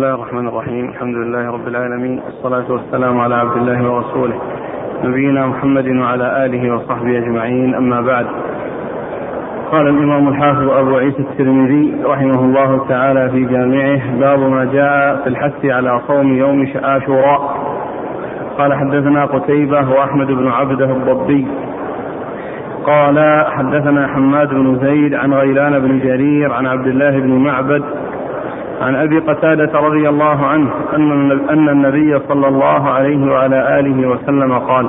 الله الرحمن الرحيم الحمد لله رب العالمين والصلاة والسلام على عبد الله ورسوله نبينا محمد وعلى آله وصحبه أجمعين أما بعد قال الإمام الحافظ أبو عيسى الترمذي رحمه الله تعالى في جامعه باب ما جاء في الحث على صوم يوم عاشوراء قال حدثنا قتيبة وأحمد بن عبده الضبي قال حدثنا حماد بن زيد عن غيلان بن جرير عن عبد الله بن معبد عن أبي قتادة رضي الله عنه أن أن النبي صلى الله عليه وعلى آله وسلم قال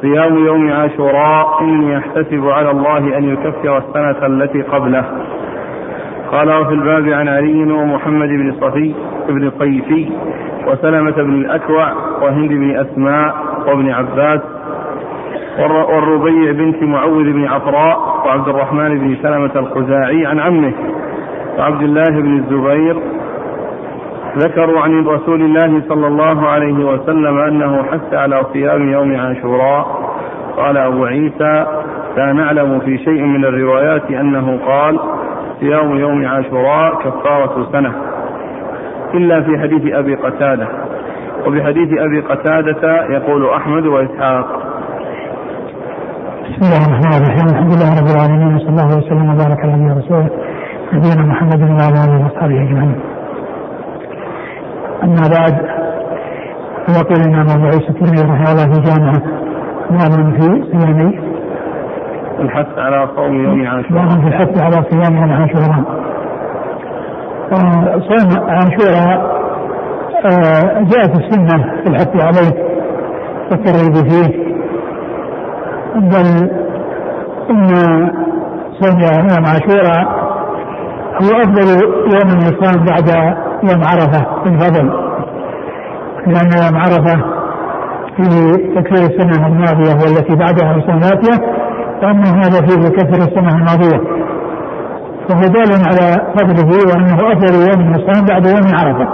صيام يوم عاشوراء إني أحتسب على الله أن يكفر السنة التي قبله. قال وفي الباب عن علي ومحمد بن صفي بن طيفي وسلمة بن الأكوع وهند بن أسماء وابن عباس والربيع بنت معوذ بن عفراء وعبد الرحمن بن سلمة الخزاعي عن عمه. وعبد الله بن الزبير ذكروا عن رسول الله صلى الله عليه وسلم أنه حث على صيام يوم عاشوراء. قال أبو عيسى لا نعلم في شيء من الروايات أنه قال صيام يوم عاشوراء كفارة سنة. إلا في حديث أبي قتادة. وبحديث أبي قتادة يقول أحمد وإسحاق. بسم الله الرحمن الرحيم. الحمد لله رب العالمين وصلى الله وسلم وبارك على رسوله نبينا محمد وعلى آله واصحابه أجمعين. أما بعد فيقول الامام ابو عيسى الترمذي رحمه الله في جامعة باب في صيام الحث على صوم يوم عاشوراء باب في الحث على صيام يوم عاشوراء. صوم عاشوراء جاءت السنة في الحث عليه والترغيب فيه بل إن صوم يوم عاشوراء هو أفضل يوم يصام بعد يوم عرفة في الفضل لأن يوم عرفة في تكفير السنة الماضية والتي بعدها السنة الاتيه وأما هذا فيه تكفير السنة الماضية. فهو دال على فضله وأنه أفضل يوم يصام بعد يوم عرفة.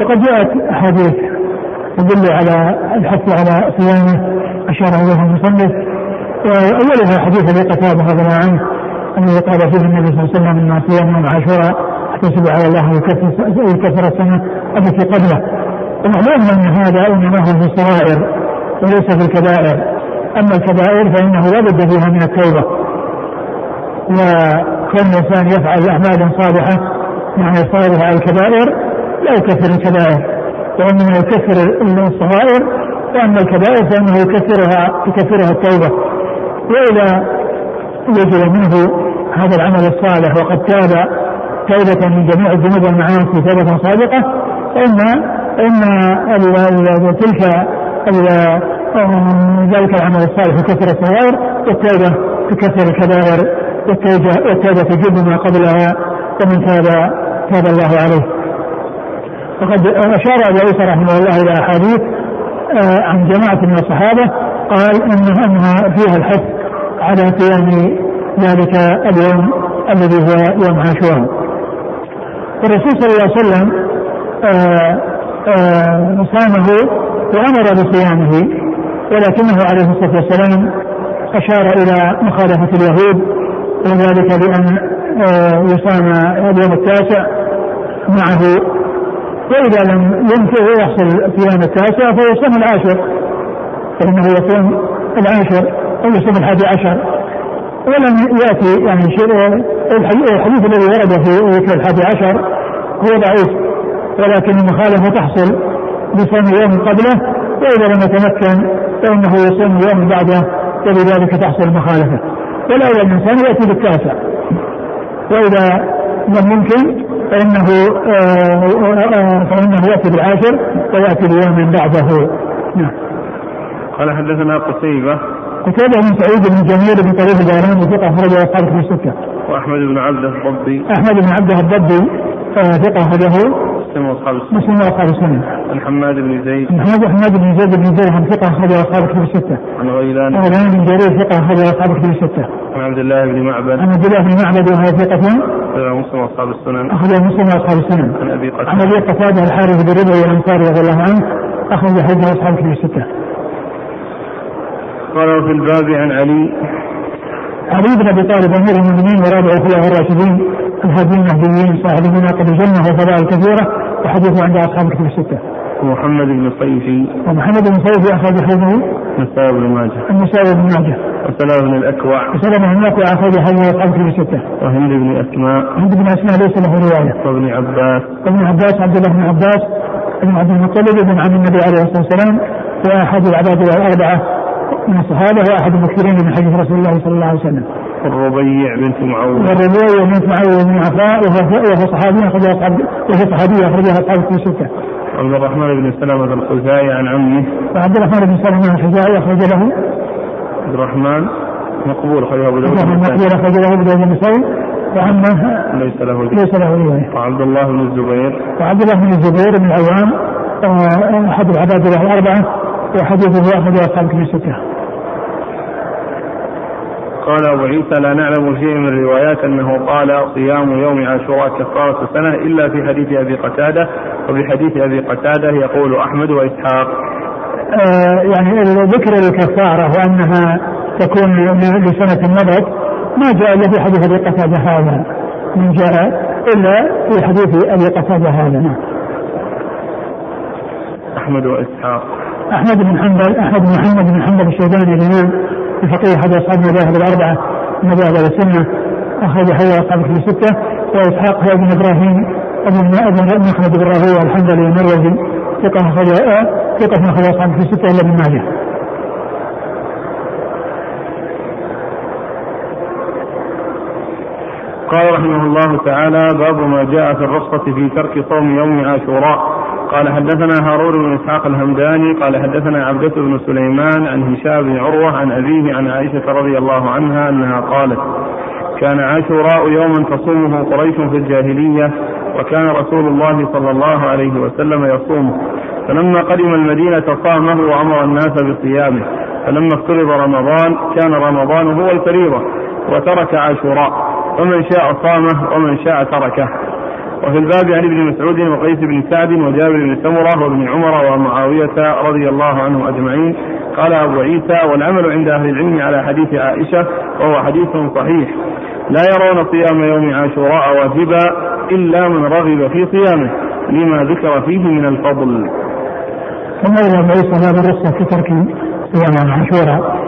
وقد جاءت أحاديث تدل على الحث على صيامه أشار اليه المصنف. وأولها حديث أبي قتادة رضي الله عنه انه قال فيه النبي صلى الله عليه وسلم ان صيام يوم عاشوراء احتسب على الله يكفر السنة التي قبله. ومعلوم أن هذا انما هو في الصغائر وليس في الكبائر. أما الكبائر فإنه لا بد فيها من التوبة. وكون الإنسان يفعل أعمالا صالحة مع صالحه على الكبائر لا يكفر الكبائر. وانما يكفر الصغائر وأما الكبائر فإنه يكفرها يكفرها التوبة. وإذا وجد منه هذا العمل الصالح وقد تاب توبة من جميع الذنوب والمعاصي توبة صادقة فإن فإن تلك ذلك العمل الصالح يكفر الصغائر والتوبة تكفر الكبائر والتوبة تجب ما قبلها ومن تاب تاب الله عليه. وقد أشار أبو عيسى رحمه الله إلى أحاديث عن جماعة من الصحابة قال إنها أنها فيها الحث على قيام ذلك اليوم الذي هو يوم عاشوراء. والرسول صلى الله عليه وسلم صامه وأمر بصيامه ولكنه عليه الصلاة والسلام أشار إلى مخالفة اليهود وذلك بأن يصام اليوم التاسع معه وإذا لم يمكن يحصل صيام التاسع فيصوم العاشر فإنه يصوم العاشر أو يصوم الحادي عشر ولم يأتي يعني الحديث الذي ورد في الحادي عشر هو ضعيف ولكن المخالفه تحصل بصوم يوم قبله وإذا لم يتمكن فإنه يصوم يوم بعده ولذلك تحصل المخالفه والاولى الإنسان يأتي بالتاسع. وإذا لم يمكن فإنه فإنه يأتي بالعاشر ويأتي بيوم بعده. نعم. قال حدثنا قتيبة قتيبة بن سعيد بن جميل بن طريق الدارين ثقة أخرجه أصحاب في الستة. وأحمد بن عبده الضبي أحمد بن عبده الضبي ثقة أخرجه مسلم وأصحاب السنة مسلم وأصحاب السنة. عن حماد بن زيد محمد حماد بن زيد بن درهم ثقة أخرجه أصحاب كتب الستة. عن غيلان غيلان بن جرير ثقة أخرجه أصحاب كتب الستة. عن عبد الله بن معبد عن عبد الله بن معبد وهو ثقة أخرجه مسلم وأصحاب السنن أخرجه مسلم وأصحاب السنة. عن أبي عن قتادة أبي قتادة الحارث بن ربعي الأنصاري رضي الله عنه أخرج حديث أصحاب كتب الستة. قال في الباب عن علي. علي بن أبي طالب أمير المؤمنين ورابع الخلفاء الراشدين الهادي المهديين صاحب مناقب الجنة وفضائل كثيرة وحديثه عند أصحاب الكتب الستة. ومحمد بن صيفي. ومحمد بن صيفي أخرج حديثه. نسائي بن ماجه. النسائي بن ماجه. وسلام بن الأكوع. وسلم بن الأكوع أخرج حديثه أصحاب الكتب الستة. وهند بن أسماء. هند بن أسماء ليس له رواية. وابن عباس. وابن عباس عبد الله بن عباس بن عبد المطلب بن عم النبي عليه الصلاة والسلام وأحد العباد الأربعة. من الصحابة وأحد المكثرين من حديث رسول الله صلى الله عليه وسلم. الربيع بنت معوذ والربيع بنت معوذ بن عفراء وهو وهو صحابي أخرجها أصحاب وهو صحابي أخرجها أصحاب الكتب الستة. عبد الرحمن بن سلمة الخزاعي عن عمه وعبد الرحمن بن سلمة الحجاعي أخرج له عبد الرحمن مقبول أخرجه أبو داود. مقبول أخرج له أبو داود النسائي وعمه ليس له. ليس له رواية. وعبد الله بن الزبير وعبد الله بن الزبير بن العوام آه، أحد العباد الأربعة وحديثه أخرج أصحاب الكتب الستة. قال أبو عيسى لا نعلم شيء من الروايات أنه قال صيام يوم عاشوراء كفارة سنة إلا في حديث أبي قتادة وفي حديث أبي قتادة يقول أحمد وإسحاق. آه، يعني ذكر الكفارة وأنها تكون لسنة مضت ما جاء إلا في حديث أبي قتادة هذا. من جاء إلا في حديث أبي قتادة هذا. نعم أحمد وإسحاق. أحمد بن حنبل أحمد بن محمد بن حنبل الشيباني الإمام الفقيه أحد أصحاب المذاهب الأربعة من مذاهب أهل السنة أخرج حول أصحاب الكتب الستة وإسحاق هو ابن إبراهيم ابن ابن مخلد بن راهويه الحنبلي المروزي آه، ثقة من أخرج أصحاب الكتب الستة إلا ابن ماجه. قال رحمه الله تعالى باب ما جاء في الرخصة في ترك صوم يوم عاشوراء قال حدثنا هارون بن إسحاق الهمداني قال حدثنا عبدة بن سليمان عن هشام بن عروة عن أبيه عن عائشة رضي الله عنها أنها قالت كان عاشوراء يوما تصومه قريش في الجاهلية وكان رسول الله صلى الله عليه وسلم يصومه فلما قدم المدينة صامه وأمر الناس بصيامه. فلما افترض رمضان كان رمضان هو الفريضة وترك عاشوراء. فمن شاء صامه ومن شاء تركه. وفي الباب عن ابن مسعود وقيس بن سعد وجابر بن سمرة وابن عمر ومعاوية رضي الله عنهم أجمعين. قال أبو عيسى والعمل عند أهل العلم على حديث عائشة وهو حديث صحيح. لا يرون صيام يوم عاشوراء واجبا إلا من رغب في صيامه لما ذكر فيه من الفضل. ثم أبو عيسى باب الرخصة في ترك صيام عاشوراء؟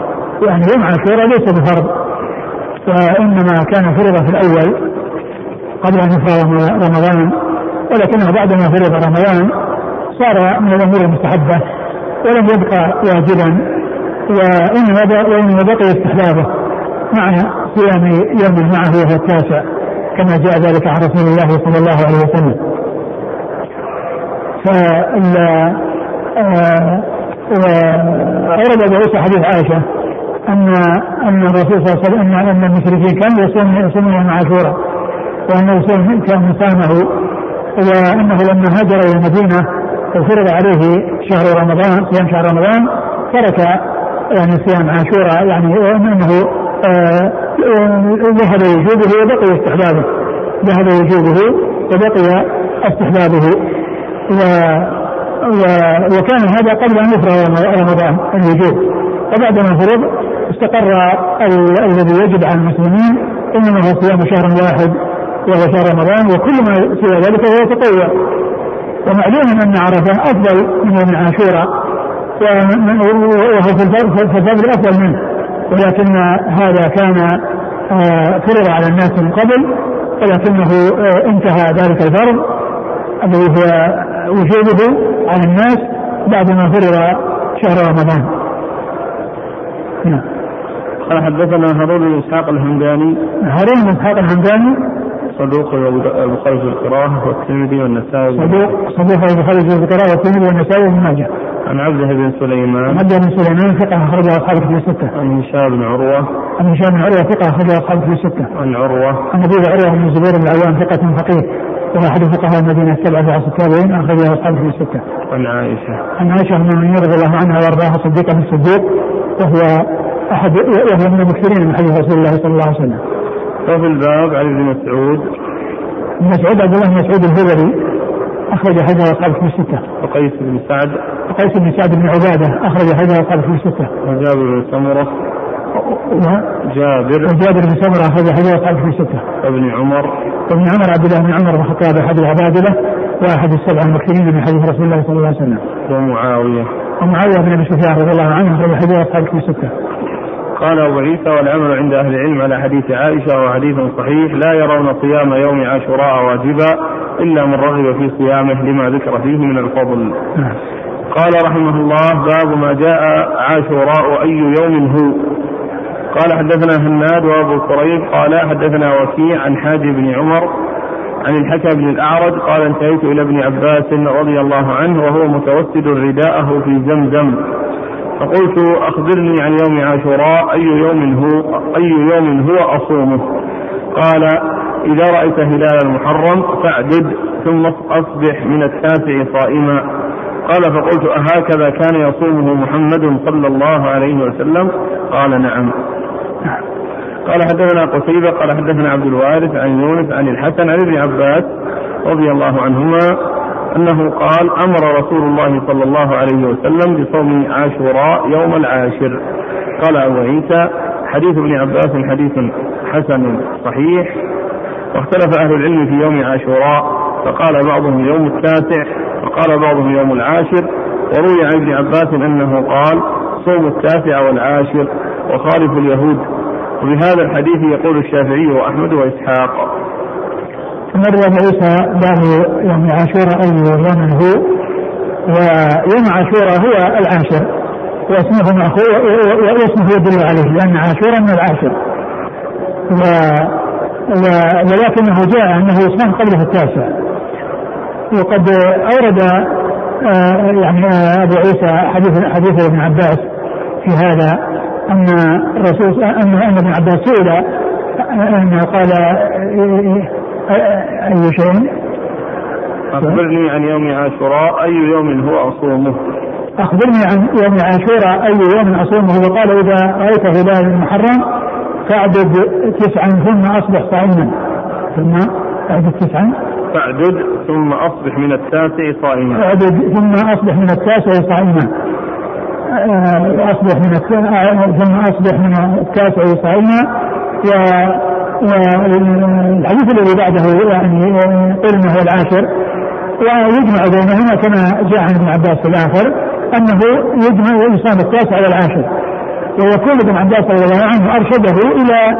يعني يوم عاشوراء ليس بفرض وإنما كان فرض في الأول. قبل أن يفرض رمضان ولكنه بعد ما فرض رمضان صار من الأمور المستحبة ولم يبقى واجبا وإنما وإنما بقي استحبابه مع صيام يوم معه وهو التاسع كما جاء ذلك عن رسول الله صلى الله عليه وسلم. فال وأورد أبو عيسى حديث عائشة أن أن الرسول صلى الله عليه وسلم أن المشركين كانوا يصومون يصومون يوم عاشوراء وأنه كان صامه وأنه لما هاجر إلى المدينة وفرض عليه شهر رمضان صيام شهر رمضان ترك يعني صيام عاشوراء يعني وأنه ذهب وجوبه وبقي استحبابه. ذهب وجوبه وبقي استحبابه. و وكان هذا قبل أن يفرض رمضان الوجوب وبعدما فرض استقر الذي يجب على المسلمين إنما هو صيام شهر واحد. وهو شهر رمضان وكل ما سوى ذلك فهو تطوع ومعلوم أن عرفة أفضل من يوم عاشوراء وهو في الفضل أفضل منه ولكن هذا كان فرض على الناس من قبل ولكنه انتهى ذلك الفرض الذي هو وجوبه على الناس بعدما فرض شهر رمضان. نعم. قال حدثنا هارون بن إسحاق الهمداني هارون بن إسحاق الهمداني صدوق البخاري في القراءة والترمذي والنسائي صدوق صدوق البخاري في القراءة والترمذي والنسائي وابن ماجه. عن عبده بن سليمان عبده بن سليمان ثقة أخرج أصحاب في الستة. عن هشام بن عروة عن هشام بن عروة ثقة أخرج أصحاب في الستة. عن عروة عن أبي عروة بن الزبير بن العوام ثقة فقيه وهو أحد فقهاء المدينة السبعة في عصر التابعين أخرجه أصحاب في الستة. عن عائشة عن عائشة بن المؤمنين رضي الله عنها وأرضاها صديقة بن الصديق وهو أحد وهو من المكثرين من حديث رسول الله صلى الله عليه وسلم. وفي الباب عن ابن مسعود. ابن مسعود عبد الله بن مسعود الهذلي أخرج حديث أصحاب في الستة. وقيس بن سعد. وقيس بن سعد بن عبادة أخرج حديث أصحاب في الستة. وجابر بن سمرة. جابر. وجابر بن سمرة أخرج حديث أصحاب في ستة ابن عمر. وابن عمر عبد الله بن عمر بن الخطاب أحد العبادلة وأحد السبعة المكثرين من حديث رسول الله صلى الله عليه وسلم. ومعاوية. ومعاوية بن أبي سفيان رضي الله عنه أخرج حديث أصحاب في ستة قال أبو عيسى والعمل عند أهل العلم على حديث عائشة وهو حديث صحيح لا يرون صيام يوم عاشوراء واجبا إلا من رغب في صيامه لما ذكر فيه من الفضل. قال رحمه الله باب ما جاء عاشوراء أي يوم هو قال حدثنا هناد وأبو كريب قال حدثنا وكيع عن حاج بن عمر عن الحكم بن الأعرج قال انتهيت إلى ابن عباس رضي الله عنه وهو متوسد رداءه في زمزم فقلت أخبرني عن يوم عاشوراء أي يوم هو أي يوم هو أصومه؟ قال إذا رأيت هلال المحرم فاعدد ثم أصبح من التاسع صائما. قال فقلت أهكذا كان يصومه محمد صلى الله عليه وسلم؟ قال نعم. قال حدثنا قتيبة قال حدثنا عبد الوارث عن يونس عن الحسن عن ابن عباس رضي الله عنهما أنه قال أمر رسول الله صلى الله عليه وسلم بصوم عاشوراء يوم العاشر. قال أبو عيسى حديث ابن عباس حديث حسن صحيح. واختلف أهل العلم في يوم عاشوراء فقال بعضهم يوم التاسع وقال بعضهم يوم العاشر. وروي عن ابن عباس أنه قال صوم التاسع والعاشر وخالف اليهود. وبهذا الحديث يقول الشافعي وأحمد وإسحاق. مر عيسى باب يوم عاشوراء أي يوم هو ويوم عاشوراء هو العاشر واسمه مأخوذ واسمه يدل عليه لأن عاشوراء من العاشر. و ولكنه جاء أنه يصام قبله التاسع. وقد أورد آه، يعني آه، أبو عيسى حديث حديث ابن عباس في هذا أن الرسول أن ابن عباس سئل أنه قال أي شيء؟ أخبرني عن يوم عاشوراء أي يوم هو أصومه؟ أخبرني عن يوم عاشوراء أي يوم أصومه؟ وقال إذا رأيت هلال المحرم فاعدد تسعا ثم أصبح صائما. ثم اعدد تسعا. فاعدد ثم أصبح من التاسع صائما. اعدد ثم أصبح من التاسع صائما. آه، أصبح من آه، ثم أصبح من التاسع صائما. و والحديث الذي بعده يعني انه هو العاشر ويجمع بينهما كما جاء عن ابن عباس في الآخر أنه يجمع ويصام التاسع والعاشر ويكون ابن عباس رضي الله عنه أرشده إلى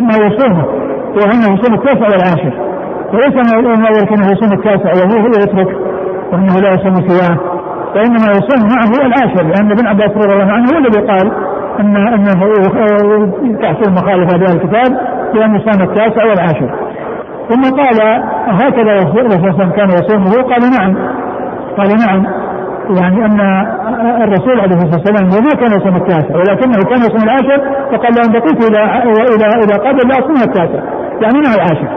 ما يصومه وأنه يصوم التاسع والعاشر وليس ما أنه يصوم التاسع وهو هو يترك وأنه لا يصوم سواه. وإنما يصوم معه العاشر لأن ابن عباس رضي الله عنه هو الذي قال ان إنه تحصل مخالفه بهذا الكتاب بان يصوم التاسع والعاشر. ثم قال هكذا الرسول كان يصومه؟ قال نعم. قال نعم. يعني أن الرسول عليه الصلاة والسلام وما كان يصوم التاسع ولكنه كان يصوم العاشر فقال لو بقيت إلى إلى إلى قبل لاصوم التاسع. يعني مع العاشر.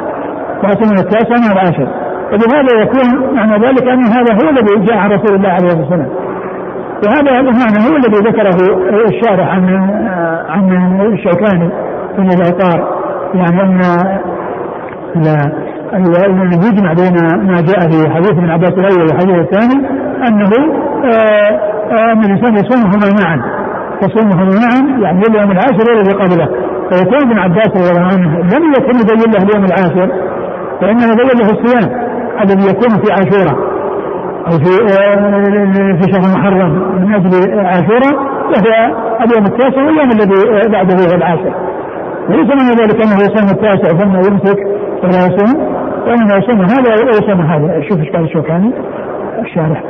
واصوم التاسع مع العاشر. وبهذا يكون معنى ذلك أن هذا هو الذي جاء عن رسول الله عليه الصلاة والسلام. وهذا المعنى هو الذي ذكره الشارع عن عن الشوكاني من الاوطار يعني أن لا يجمع بين ما جاء في حديث ابن عباس الأول والحديث الثاني أنه آه، آه، أن الإنسان يصومهما معا يصومهما معا يعني اليوم العاشر والذي قبله. فيكون ابن عباس رضي الله عنه لم يكن يبين له اليوم العاشر وانما بين له الصيام الذي يكون في عاشوراء. أو في آه، في شهر محرم من أجل عاشوراء وهو اليوم التاسع واليوم الذي بعده هو العاشر. وليس من ذلك أنه يصوم التاسع ثم يمسك ولا يصوم وإنما يصوم هذا ويصوم هذا. شوف إيش قال الشوكاني. الشارح.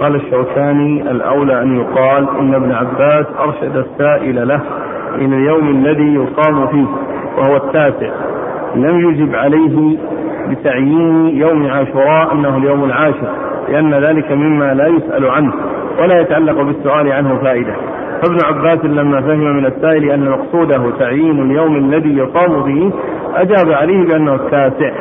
قال الشوكاني الأولى أن يقال إن ابن عباس أرشد السائل له إلى اليوم الذي يصام فيه وهو التاسع. لم يجب عليه بتعيين يوم عاشوراء أنه اليوم العاشر لأن ذلك مما لا يسأل عنه ولا يتعلق بالسؤال عنه فائدة. فابن عباس لما فهم من السائل أن مقصوده تعيين اليوم الذي يصام فيه أجاب عليه بأنه التاسع.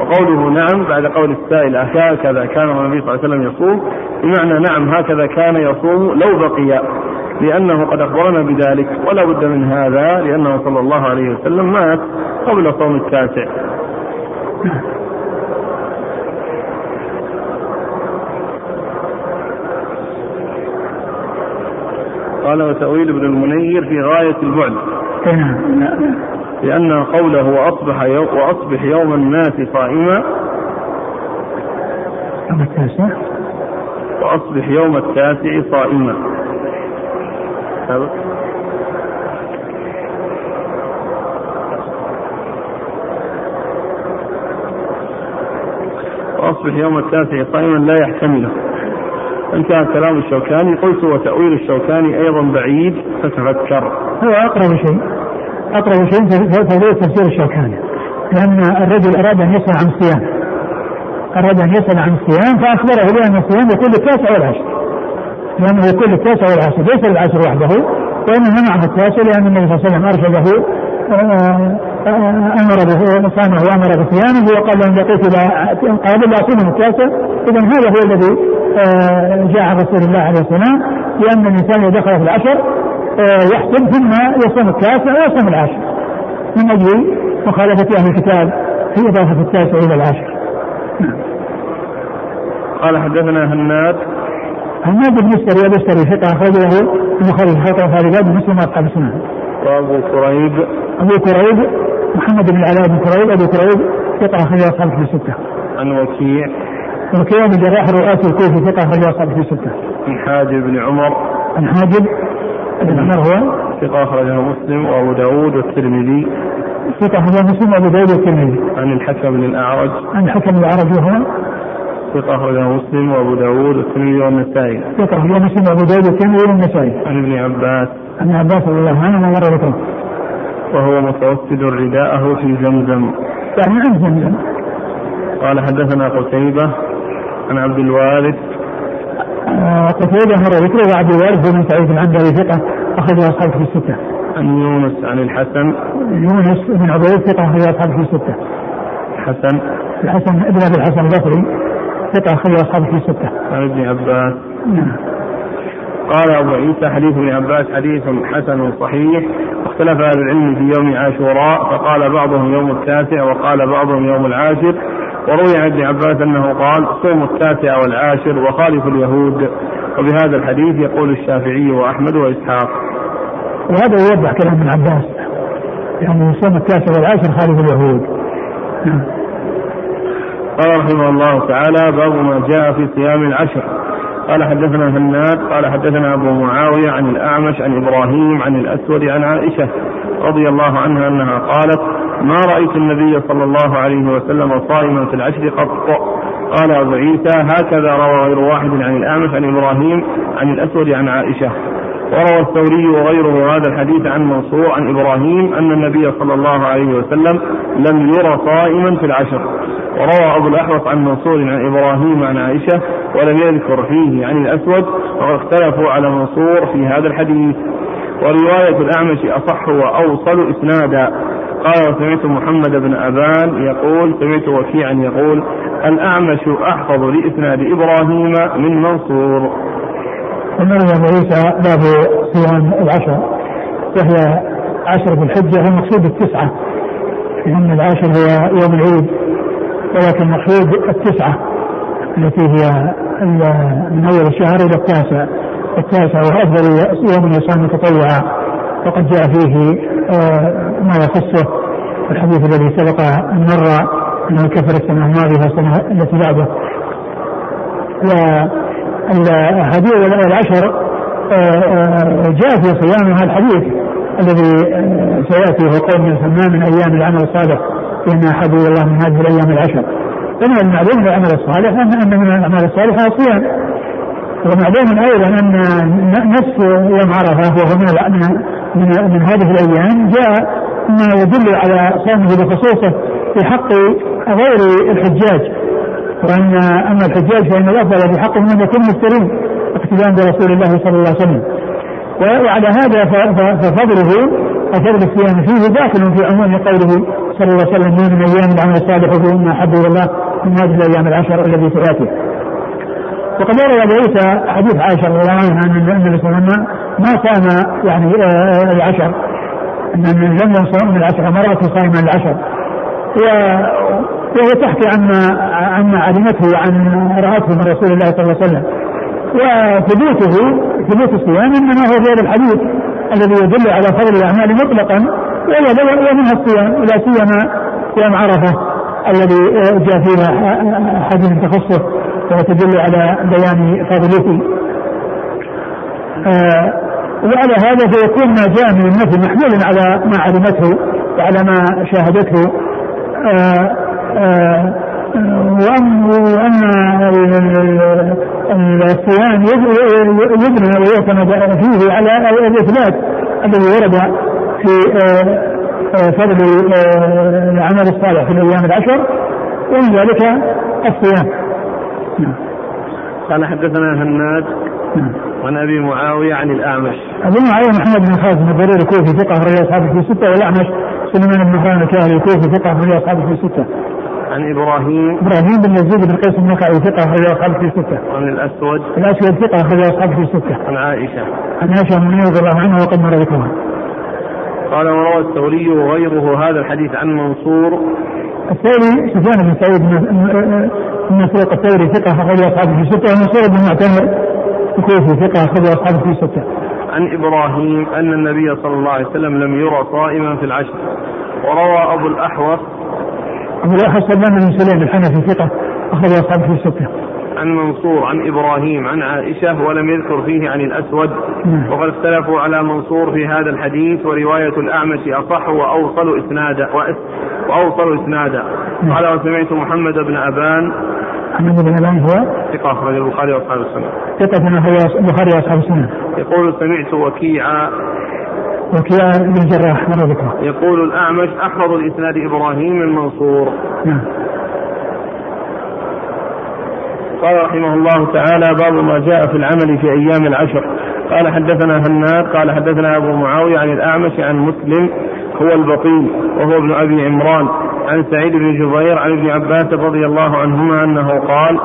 وقوله نعم بعد قول السائل هكذا كان النبي صلى الله عليه وسلم يصوم بمعنى نعم هكذا كان يصوم لو بقي. لأنه قد أخبرنا بذلك ولا بد من هذا لأنه صلى الله عليه وسلم مات قبل صوم التاسع. قال وتأويل ابن المنير في غاية البعد. لأن قوله وأصبح يوم وأصبح يوم الناس صائما. يوم التاسع؟ وأصبح يوم التاسع صائما. وأصبح يوم التاسع صائما لا يحتمله كان كلام الشوكاني. قلت وتأويل الشوكاني أيضا بعيد فتفكر هو أقرب شيء. أقرب شيء فهو تفسير الشوكاني. لأن الرجل أراد أن يسأل عن الصيام. أراد أن يسأل عن الصيام فأخبره بأن الصيام يكون التاسع والعشر لأنه يكون التاسع والعشر ليس العشر وحده وإنما معه التاسع لأن النبي صلى الله عليه وسلم أرشده آه، آه، أمر به صامه وأمر بصيامه وقال أن لقيت قال لا اصوم التاسع اذا هذا هو الذي آه، جاء رسول الله عليه السلام لأن الإنسان إذا دخل في العشر يحسب ثم يصوم التاسع ويصوم العاشر. من أجل مخالفة أهل الكتاب في إضافة التاسع إلى العاشر. نعم. قال حدثنا هناد هناد بن السري السري ثقه اخرجه البخاري في خلق الخارجات مسلم واصحاب السنن وأبو كريب. أبو كريب محمد بن العلاء بن كريب أبو كريب ثقه أخرج اصحاب في السته عن وكيع. وكيع بن جراح رؤاس الكوفي ثقه أخرج اصحاب في السته عن حاجب بن عمر. عن حاجب بن عمر هو. ثقة أخرجه مسلم وأبو داود والترمذي. ثقة أخرجه مسلم وأبو داود والترمذي. عن الحكم بن الأعرج. عن الحكم بن الأعرج وهو ثقة أخرجه مسلم وأبو داود والترمذي والنسائي. ثقة أخرجه مسلم وأبو داود والترمذي والنسائي. عن ابن عباس. عن عباس رضي الله عنه مر ذكره وهو متوسد رداءه في زمزم. يعني عن زمزم. قال حدثنا قتيبة عن عبد الوارث. آه، قتيبة مر ذكره وعبد الوارث بن سعيد العنبري ثقة أخرج أصحابه في الستة. عن يونس عن الحسن. يونس بن عبيد ثقة أخرج أصحابه في الستة. الحسن الحسن ابن أبي الحسن البصري. ثقة أخرج أصحابه في الستة. عن ابن عباس نعم. قال أبو عيسى حديث ابن عباس حديث حسن صحيح واختلف أهل العلم في يوم عاشوراء فقال بعضهم يوم التاسع وقال بعضهم يوم العاشر وروي عن ابن عباس أنه قال صوموا التاسع والعاشر وخالفوا اليهود وبهذا الحديث يقول الشافعي وأحمد وإسحاق وهذا يوضح كلام ابن عباس يعني صوم التاسع والعاشر خالف اليهود نعم. قال رحمه الله تعالى باب ما جاء في صيام العشر. قال حدثنا هناد قال حدثنا أبو معاوية عن الأعمش عن إبراهيم عن الأسود عن عائشة رضي الله عنها أنها قالت ما رأيت النبي صلى الله عليه وسلم صائما في العشر قط. قال أبو عيسى هكذا روى غير واحد عن الأعمش عن إبراهيم عن الأسود عن عائشة. وروى الثوري وغيره هذا الحديث عن منصور عن إبراهيم أن النبي صلى الله عليه وسلم لم ير صائما في العشر. وروى أبو الأحوص عن منصور عن إبراهيم عن عائشة ولم يذكر فيه عن الأسود وقد اختلفوا على منصور في هذا الحديث. ورواية الأعمش أصح وأوصل إسنادا. قال وسمعت محمد بن أبان يقول سمعت وكيعا يقول الأعمش أحفظ لإسناد إبراهيم من منصور. ثم ابو عيسى باب صيام العشر وهي عشر ذي الحجة هو المقصود التسعه لأن العاشر هو يوم العيد ولكن المقصود التسعة التي هي من أول الشهر إلى التاسع. التاسع وهو أفضل يوم يصام تطوعا وقد جاء فيه آه، ما يخصه الحديث الذي سبق أن مر أنه كفر السنة الماضيه والسنة التي بعده. الحديث العشر آه، آه، جاء في صيامها الحديث الذي آه، سيأتي هو من ما من أيام العمل الصالح إن احب الله من هذه الأيام العشر. فمن المعلوم من العمل الصالح ان من الأعمال الصالحة الصيام. ومعلوم أيضا أن نفس يوم عرفة وهو من من, من هذه الأيام جاء ما يدل على صومه بخصوصه في حق غير الحجاج. وأن اما الحجاج فإن الأفضل في حقهم أن يكونوا مفترين اقتداء برسول الله صلى الله عليه وسلم وعلى هذا ففضله وفضل الصيام فيه داخل في عموم قوله صلى الله عليه وسلم من أيام العمل الصالح فيهن أحب إلى الله من هذه الأيام العشر التي تاتي. وقد روى ابو عيسى حديث عائشة رضي الله عنها ان النبي صلى الله عليه وسلم ما صام يعني آه، العشر أن لم يصوم العشر مرات صائما العشر وهي تحكي عما عما علمته وعن رأته من رسول الله صلى الله عليه وسلم. وثبوته ثبوت الصيام إنما هو هذا الحديث الذي يدل على فضل الأعمال مطلقا ومنها الصيام لا سيما صيام عرفة الذي جاء فيها حديث تخصه وتدل على بيان فضلته آه وعلى هذا فيكون ما جاء من النفي محمولا على ما علمته وعلى ما شاهدته. آه آه وأن الصيام يبنى ويعتمد فيه على الإثبات الذي ورد في فضل العمل الصالح في الأيام العشر ومن ذلك الصيام. نعم. قال حدثنا هناد نعم. عن أبي معاوية عن الأعمش. أبو معاوية محمد بن خالد بن الضرير الكوفي ثقة أخرج اصحابه في ستة والأعمش سليمان بن مهران الكاهلي الكوفي ثقة أخرج اصحابه في ستة. عن إبراهيم إبراهيم بن يزيد بن قيس النخعي ثقة أخرج اصحابه في ستة. عن الأسود الأسود ثقة أخرج اصحابه في ستة. عن عائشة. عن عائشة بن رضي الله عنها وقد مر ذكرها. قال وروى الثوري وغيره هذا الحديث عن منصور الثوري سفيان بن سعيد بن مسروق الثوري ثقة أخرج أصحابه في ستة ومنصور بن معتمر الكوفي ثقة أخرج أصحابه في ستة. عن إبراهيم أن النبي صلى الله عليه وسلم لم يرى صائما في العشر وروى أبو الأحوص أبو الأحوص سلمان بن سليم الحنفي ثقة أخرج أصحابه في ستة. عن منصور عن إبراهيم عن عائشة ولم يذكر فيه عن الأسود نعم. وقد اختلفوا على منصور في هذا الحديث ورواية الأعمش أصح وأوصل إسنادا وأوصل إسنادا نعم. قال وسمعت محمد بن أبان محمد بن أبان هو ثقة أخرج البخاري وأصحاب السنة. ثقة أخرج البخاري وأصحاب السنة. يقول سمعت وكيعا وكيع بن الجراح مر ذكره. يقول الأعمش أحفظ الإسناد إبراهيم من منصور. نعم. قال رحمه الله تعالى باب ما جاء في العمل في أيام العشر قال حدثنا هناد قال حدثنا أبو معاوية عن الأعمش عن مسلم هو البطين وهو ابن أبي عمران. عن سعيد بن جبير عن ابن عباس رضي الله عنهما أنه قال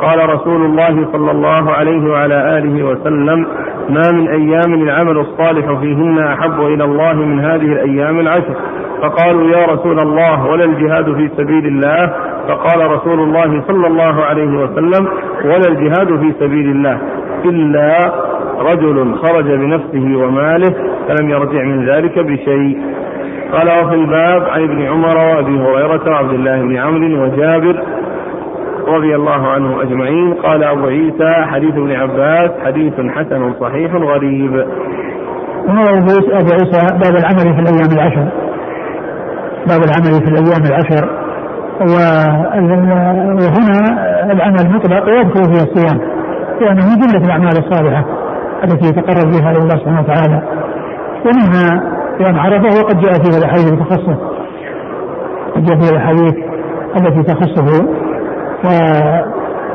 قال رسول الله صلى الله عليه وعلى آله وسلم ما من أيام العمل الصالح فيهن أحب إلى الله من هذه الأيام العشر. فقالوا يا رسول الله ولا الجهاد في سبيل الله؟ فقال رسول الله صلى الله عليه وسلم ولا الجهاد في سبيل الله إلا رجل خرج بنفسه وماله فلم يرجع من ذلك بشيء. قال وفي الباب عن ابن عمر وأبي هريرة وعبد الله بن عمرو وجابر رضي الله عنهم أجمعين. قال أبو عيسى حديث ابن عباس حديث حسن صحيح غريب. أبو عيسى باب العمل في الأيام العشر. باب العمل في الأيام العشر. وهنا العمل مطلق ويذكر فيه الصيام. لأنه من جملة الأعمال الصالحة. التي يتقرب بها إلى الله سبحانه وتعالى. ومنها يوم عرفة وقد جاء فيه الأحاديث تخصه. قد جاء فيه الأحاديث التي تخصه.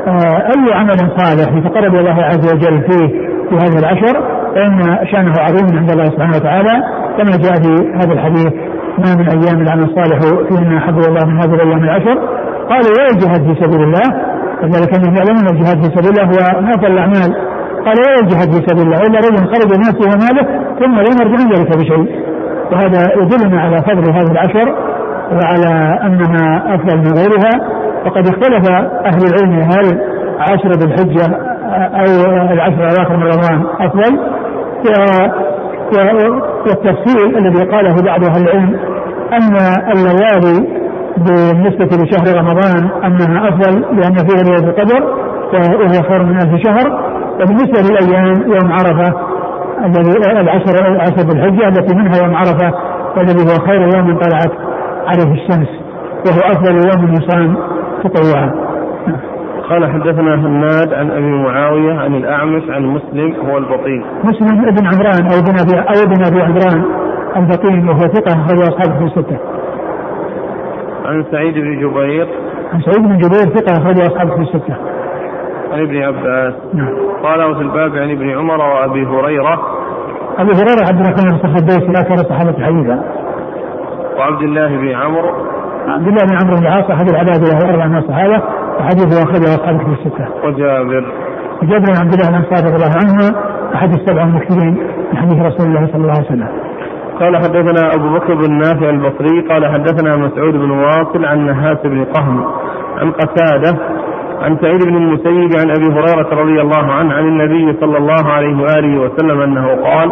وأي عمل صالح يتقرب إلى الله عز وجل فيه في هذه العشر فإن شأنه عظيم عند الله سبحانه وتعالى. كما جاء في هذا الحديث ما من أيام العمل الصالح فيما احب الله من هذه الأيام العشر. قالوا ولا الجهاد في سبيل الله. وذلك أنهم يعلمون الجهاد في سبيل الله هو نافع الأعمال. قال ولا الجهاد في سبيل الله الا رجل خرج نفسه وماله ثم لم يرجع من ذلك بشيء. وهذا يدلنا على فضل هذه العشر وعلى انها أفضل من غيرها. وقد اختلف أهل العلم هل عشر ذي الحجة أو العشر الأواخر من رمضان أفضل؟ والتفصيل الذي قاله بعض أهل العلم أن الليالي بالنسبة لشهر رمضان أنها أفضل لأن فيها ليلة القدر وهي خير من ألف شهر. وبالنسبه للايام يوم عرفة الذي العشر العشر بالحجه التي منها يوم عرفة والذي هو خير يوم طلعت عليه الشمس وهو أفضل يوم يصام تطوعا قال حدثنا هناد عن أبي معاوية عن الأعمش عن مسلم هو البطين. مسلم بن عمران أو ابن ابي أو ابن أبي عمران البطين وهو ثقة اخرج أصحابه في الستة. عن سعيد بن جبير. عن سعيد بن جبير ثقة اخرج أصحابه في الستة. عن ابن عباس. نعم. قال وفي الباب عن ابن عمر وأبي هريرة. أبي هريرة عبد الرحمن بن الدوسي لا كان صحابة حديثا. وعبد الله بن عمرو. عبد الله بن عمرو بن العاص أحد العباد له أربع من الصحابة وحديثه أخرجه أصحاب كتب الستة. وجابر. جابر بن عبد الله الأنصاري رضي الله عنه أحد السبع المكثرين من حديث رسول الله صلى الله عليه وسلم. قال حدثنا أبو بكر بن نافع البصري قال حدثنا مسعود بن واصل عن نهاس بن قهم عن قتادة عن سعيد بن المسيب عن أبي هريرة رضي الله عنه عن النبي صلى الله عليه وآله وسلم أنه قال: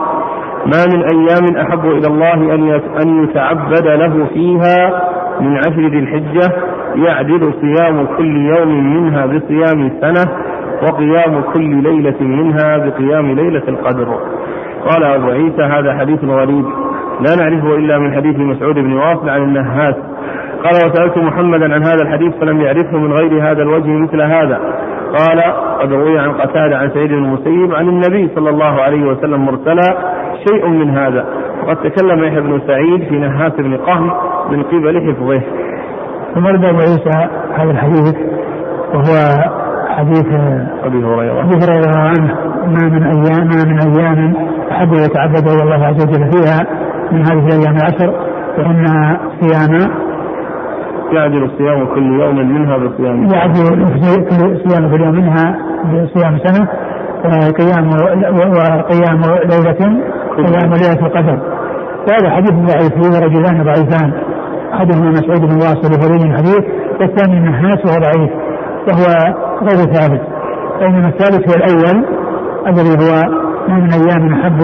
ما من أيام أحب إلى الله أن أن يتعبد له فيها من عشر ذي الحجة يعدل صيام كل يوم منها بصيام سنة وقيام كل ليلة منها بقيام ليلة القدر. قال أبو عيسى هذا حديث غريب لا نعرفه إلا من حديث مسعود بن واصل عن النهاس قال وسألت محمدا عن هذا الحديث فلم يعرفه من غير هذا الوجه مثل هذا. قال قد روي عن قتادة عن سعيد بن المسيب عن النبي صلى الله عليه وسلم مرسلا شيء من هذا. وقد تكلم يحيى بن سعيد في نهاس بن قهم من قبل حفظه. ثم رد أبو عيسى هذا الحديث؟ وهو حديث أبي هريرة. أبي هريرة عنه. ما من أيام ما من أيام أحب يتعبد الله عز وجل فيها من هذه الأيام العشر وأن صيام يعدل الصيام كل يوم منها بصيام يعدل كل صيام كل يوم منها بصيام سنة وقيام وقيام ليلة قيام ليلة القدر. وهذا حديث ضعيف فيه رجلان ضعيفان. أحدهما مسعود بن واصل وفريد الحديث والثاني النحاس وهو ضعيف وهو غير ثابت. بينما الثالث هو الأول الذي هو ما من أيام أحب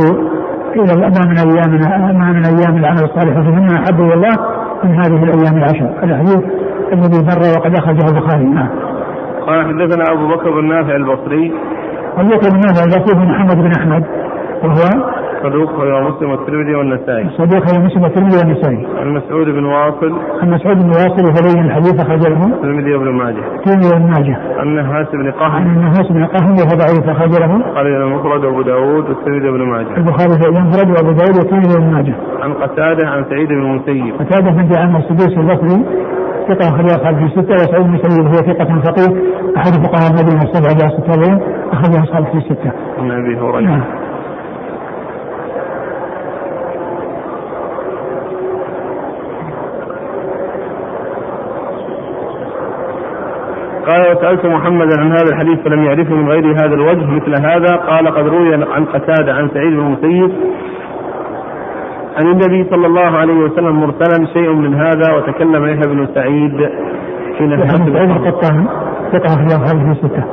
إلى ما من أيام ما من أيام العمل الصالح فيهن أحب إلى الله من هذه الأيام العشر. الحديث الذي مر وقد أخرجه البخاري. نعم. قال حدثنا أبو بكر بن نافع البصري. ابو بكر بن نافع البصري محمد بن أحمد وهو صدوق هو مسلم والترمذي والنسائي. صدوق هو مسلم والترمذي والنسائي. عن مسعود بن واصل. عن مسعود بن واصل وفلي الحديث اخرج له. الترمذي وابن ماجه. الترمذي وابن ماجه. عن نهاس بن قهم. عن نهاس بن قهم وهو ضعيف اخرج له. قال المفرد وابو داوود والترمذي وابن ماجه. البخاري في المفرد وأبو داوود والترمذي وابن ماجه. عن قتادة عن سعيد بن المسيب. قتادة بن جعفر السدوسي البصري ثقة أخرج أصحاب في الستة وسعيد بن سعيد هو ثقة فقيه أحد فقهاء المدينة السبعة جاء التابعين أخرج أصحاب في الستة. عن أبي هريرة. قال وسألت محمدا عن هذا الحديث فلم يعرفه من غير هذا الوجه مثل هذا. قال قد روي عن قتادة عن سعيد بن المسيب عن النبي صلى الله عليه وسلم مرسلا شيء من هذا وتكلم يحيى بن سعيد في نفس في الستة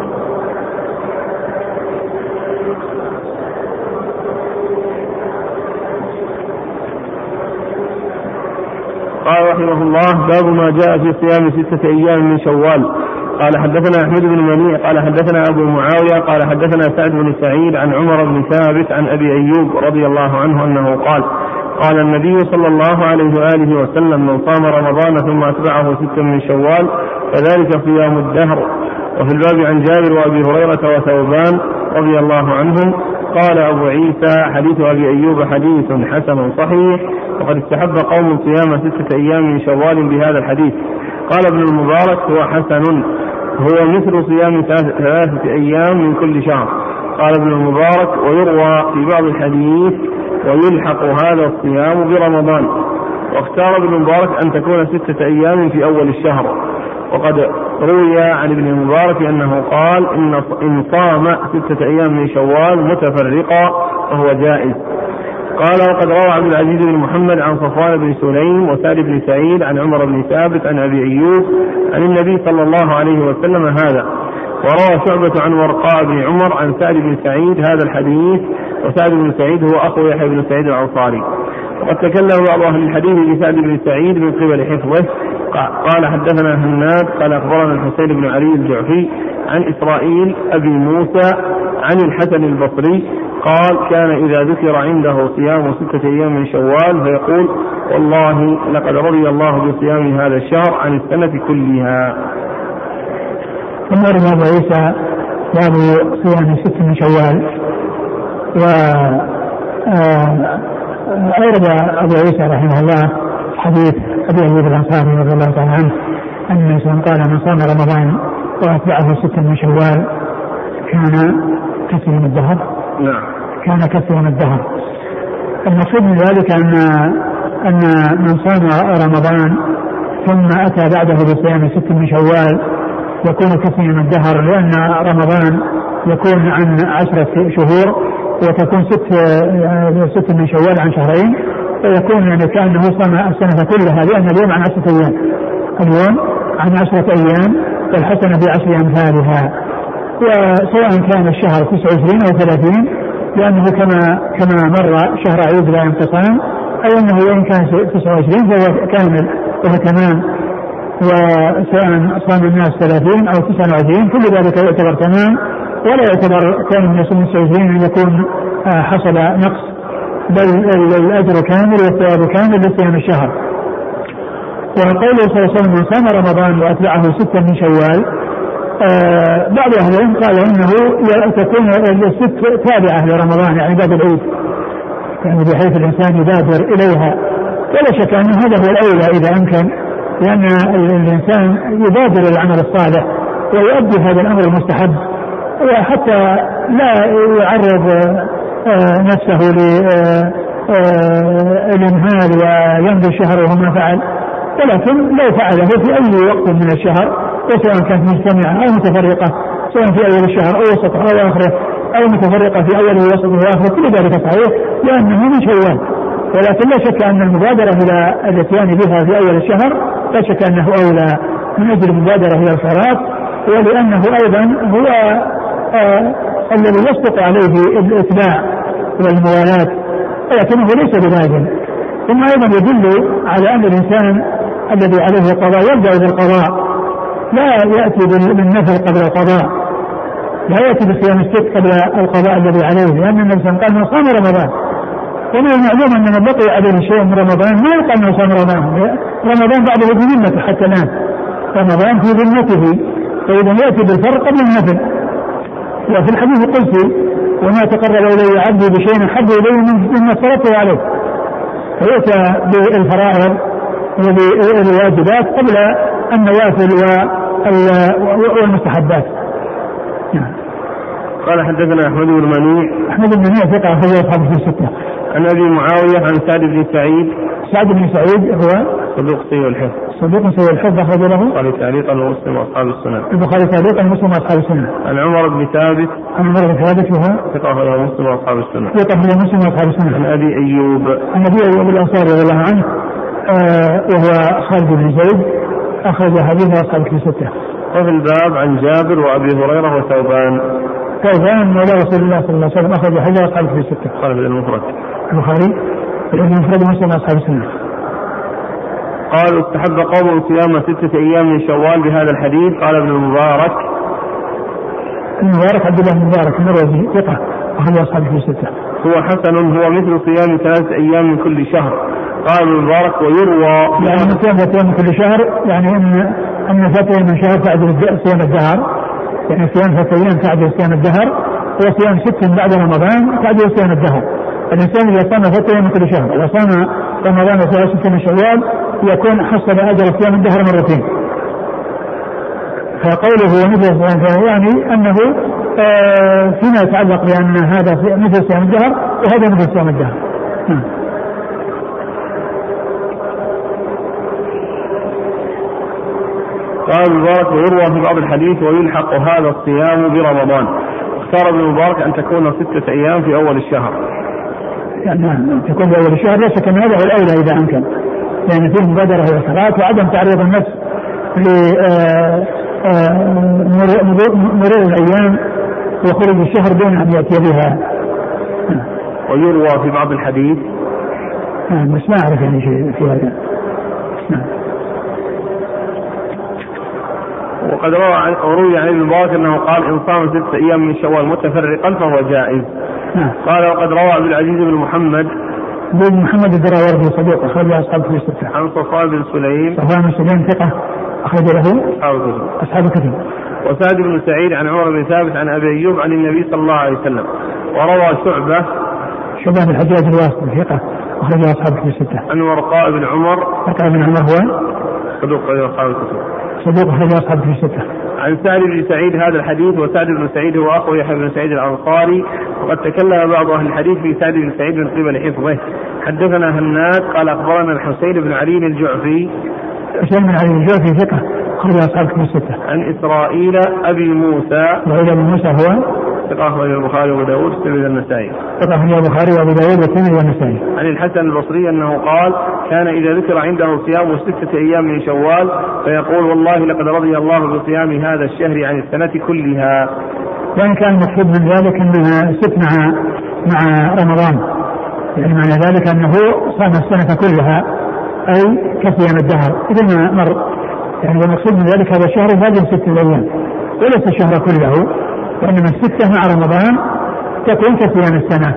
قال رحمه الله باب ما جاء في صيام ستة أيام من شوال. قال حدثنا أحمد بن منيع قال حدثنا أبو معاوية قال حدثنا سعد بن سعيد عن عمر بن ثابت عن أبي أيوب رضي الله عنه أنه قال قال النبي صلى الله عليه وآله وسلم من صام رمضان ثم أتبعه ستا من شوال فذلك صيام الدهر. وفي الباب عن جابر وأبي هريرة وثوبان رضي الله عنهم قال أبو عيسى حديث أبي أيوب حديث حسن صحيح وقد استحب قوم صيام ستة أيام من شوال بهذا الحديث. قال ابن المبارك هو حسن هو مثل صيام ثلاثة أيام من كل شهر. قال ابن المبارك ويروى في بعض الحديث ويلحق هذا الصيام برمضان. واختار ابن المبارك أن تكون ستة أيام في أول الشهر. وقد روي عن ابن المبارك أنه قال إن إن صام ستة أيام من شوال متفرقا فهو جائز. قال وقد روى عبد العزيز بن محمد عن صفوان بن سليم وسعد بن سعيد عن عمر بن ثابت عن أبي أيوب عن النبي صلى الله عليه وسلم هذا. وروى شعبة عن ورقاء بن عمر عن سعد بن سعيد هذا الحديث وسعد بن سعيد هو أخو يحيى بن سعيد الأنصاري. وقد تكلم بعض أهل الحديث بسعد بن سعيد من قبل حفظه. قال حدثنا هناد قال أخبرنا الحسين بن علي الجعفي عن إسرائيل أبي موسى عن الحسن البصري قال كان إذا ذكر عنده صيام ستة أيام من شوال فيقول والله لقد رضي الله بصيام هذا الشهر عن السنة كلها. ثم أبو عيسى باب صيام ست من شوال. و آه، أورد أبو عيسى رحمه الله حديث أبي أيوب الأنصاري رضي الله تعالى عنه أن النبي قال من صام رمضان وأتبعه ستا من شوال كان من الدهر نعم. كان من الدهر. المقصود من ذلك أن أن من صام رمضان ثم أتى بعده بصيام ست من شوال يكون كثير من الدهر لأن رمضان يكون عن عشرة شهور وتكون ست ست من شوال عن شهرين فيكون يعني كأنه صام السنة كلها لأن اليوم عن عشرة أيام. اليوم عن عشرة أيام والحسنة بعشر أمثالها. وسواء كان الشهر 29 أو 30 لأنه كما كما مر شهر عيد لا ينقصان أي أنه وإن كان 29 فهو كامل وهو تمام. وسواء صام الناس 30 أو 29 كل ذلك يعتبر تمام ولا يعتبر كون من يصوم 29 أن يكون آه، حصل نقص. بل الأجر كامل والثواب كامل لصيام الشهر. وقوله صلى الله عليه وسلم من صام رمضان وأتبعه ستا من شوال. بعض أهل العلم قال إنه تكون الست تابعة لرمضان يعني بعد العيد. يعني بحيث الإنسان يبادر إليها. ولا شك أن هذا هو الأولى إذا أمكن لأن الإنسان يبادر العمل الصالح ويؤدي هذا الأمر المستحب. وحتى لا يعرض آه نفسه للانهال آه ويمضي الشهر وهو ما فعل. ولكن لو فعله في أي وقت من الشهر وسواء كانت مجتمعة أو متفرقة سواء في أول الشهر أو وسطه أو آخره أو متفرقة في أوله ووسطه وآخره كل ذلك صحيح لأنه من شوال. ولكن لا شك أن المبادرة إلى الإتيان بها في أول الشهر لا شك أنه أولى من أجل المبادرة إلى الخيرات ولأنه أيضا هو آه الذي يصدق عليه الإتباع والموالاة ولكنه ليس بلازم ثم أيضا يدل على أن الإنسان الذي عليه القضاء يبدأ بالقضاء. لا يأتي بالنفل قبل القضاء. لا يأتي بصيام الست قبل القضاء الذي عليه لأن النبي صلى قال من صام رمضان. ومن المعلوم أن من بقي عليه شيء من رمضان ما يقال أنه صام رمضان. رمضان بعده في ذمته حتى الآن. رمضان في ذمته فإذا يأتي بالفرق قبل النفل. وفي الحديث قلت وما تقرب إلي عبدي بشيء أحب إلي مما افترضته عليه. فيؤتى بالفرائض وبالواجبات قبل النوافل والمستحبات. نعم قال حدثنا أحمد بن منيع. أحمد بن منيع ثقة اخرج اصحابه في الستة. عن أبي معاوية عن سعد بن سعيد. سعد بن سعيد هو صدوق سيء الحفظ. صدوق سيء الحفظ اخرج له. البخاري تعليقا ومسلم وأصحاب السنن. البخاري تعليقا ومسلم وأصحاب السنن. عن عمر بن ثابت. عن عمر بن ثابت وهو ثقة اخرج مسلم وأصحاب السنن. ثقة اخرج مسلم وأصحاب السنن. عن أبي أيوب. عن أبي أيوب الأنصاري رضي الله عنه آه وهو خالد بن زيد. أخرج حديث أصحاب الستة. وفي الباب عن جابر وأبي هريرة وثوبان. ثوبان مولى رسول الله صلى الله عليه وسلم أخرج حديث أصحاب الستة. قال في المفرد. البخاري في المفرد مسلم أصحاب السنة. قال استحب قوم صيام ستة أيام من شوال بهذا الحديث قال ابن المبارك المبارك عبد الله المبارك المروزي ثقة أخرج أصحاب الكتب الستة. هو حسن هو مثل صيام ثلاثة أيام من كل شهر. قال المبارك ويروى. يعني صيام ثلاثة من كل شهر يعني إن إن ثلاثة من شهر تعدل صيام الدهر. يعني صيام ثلاثة أيام تعدل صيام الدهر وصيام ست بعد رمضان تعدل صيام الدهر. الإنسان إذا صام أيام من كل شهر إذا صام رمضان وصام ستة من شوال يكون حصل أجر صيام الدهر مرتين. فقوله مثل صيام يعني آه فيما يتعلق بأن هذا مثل صيام الدهر وهذا مثل صيام الدهر. نعم. قال المبارك ويروى في بعض الحديث ويلحق هذا الصيام برمضان. اختار ابن المبارك أن تكون ستة أيام في أول الشهر. نعم تكون في أول الشهر لا شك أن هذا هو الأولى إذا أمكن. لأن يعني فيه مبادرة إلى الصلاه وعدم تعريض النفس لمرور الأيام. وخروج الشهر دون أن يأتي بها ويروى في بعض الحديث نعم بس ما أعرف يعني شيء في هذا نعم وقد روى عن روي عن ابن المبارك أنه قال إن صام ست أيام من شوال متفرقا فهو جائز. نعم. قال وقد روى عبد العزيز بن محمد بن محمد الدراوردي صديق اخرج أصحاب في الستة. عن صفوان بن سليم صفوان بن سليم ثقة أخرج له أصحاب الكتب. أصحاب الكتب. وسعد بن سعيد عن عمر بن ثابت عن أبي أيوب عن النبي صلى الله عليه وسلم. وروى شعبة شعبة بن الحجاج الواسطي ثقة اخرج أصحاب الكتب الستة. عن ورقاء بن عمر. ورقاء بن عمر هو؟ صدوق أصحاب الكتب. صدوق اخرج أصحاب الكتب الستة. عن سعد بن سعيد هذا الحديث وسعد بن سعيد هو أخو يحيى بن سعيد الأنصاري. وقد تكلم بعض أهل الحديث في سعد بن سعيد من قبل حفظه. حدثنا هناد قال أخبرنا الحسين بن علي الجعفي. حسين بن علي الجعفي ثقة. اخرج اصحاب الكتب السته عن إسرائيل أبي موسى اسرائيل ابي موسى هو ثقة أخرجه البخاري وأبو داود والترمذي والنسائي. ثقة أخرجه البخاري وأبو داود والترمذي والنسائي. عن الحسن البصري أنه قال كان إذا ذكر عنده صيام ستة أيام من شوال فيقول والله لقد رضي الله بصيام هذا الشهر عن السنة كلها. وإن كان المقصود من ذلك أنها ست مع مع رمضان. يعني معنى ذلك أنه صام السنة كلها أي كصيام الدهر مثل ما مر يعني المقصود من ذلك هذا الشهر هذه ستة أيام وليس الشهر كله وإنما الستة مع رمضان تكون كصيام السنة.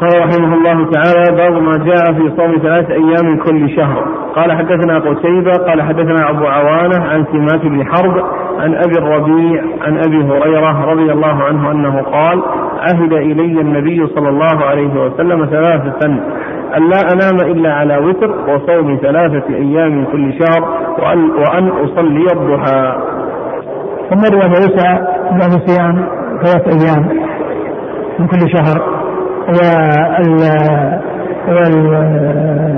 قال رحمه الله تعالى باب ما جاء في صوم ثلاث أيام من كل شهر. قال حدثنا قتيبة قال حدثنا أبو عوانة عن سمات بن حرب عن أبي الربيع عن أبي هريرة رضي الله عنه أنه قال عهد إلي النبي صلى الله عليه وسلم ثلاثة. أن لا أنام إلا على وتر وصوم ثلاثة أيام من كل شهر وأن, وأن أصلي الضحى. ثم روى عيسى بعد صيام ثلاث أيام من كل شهر.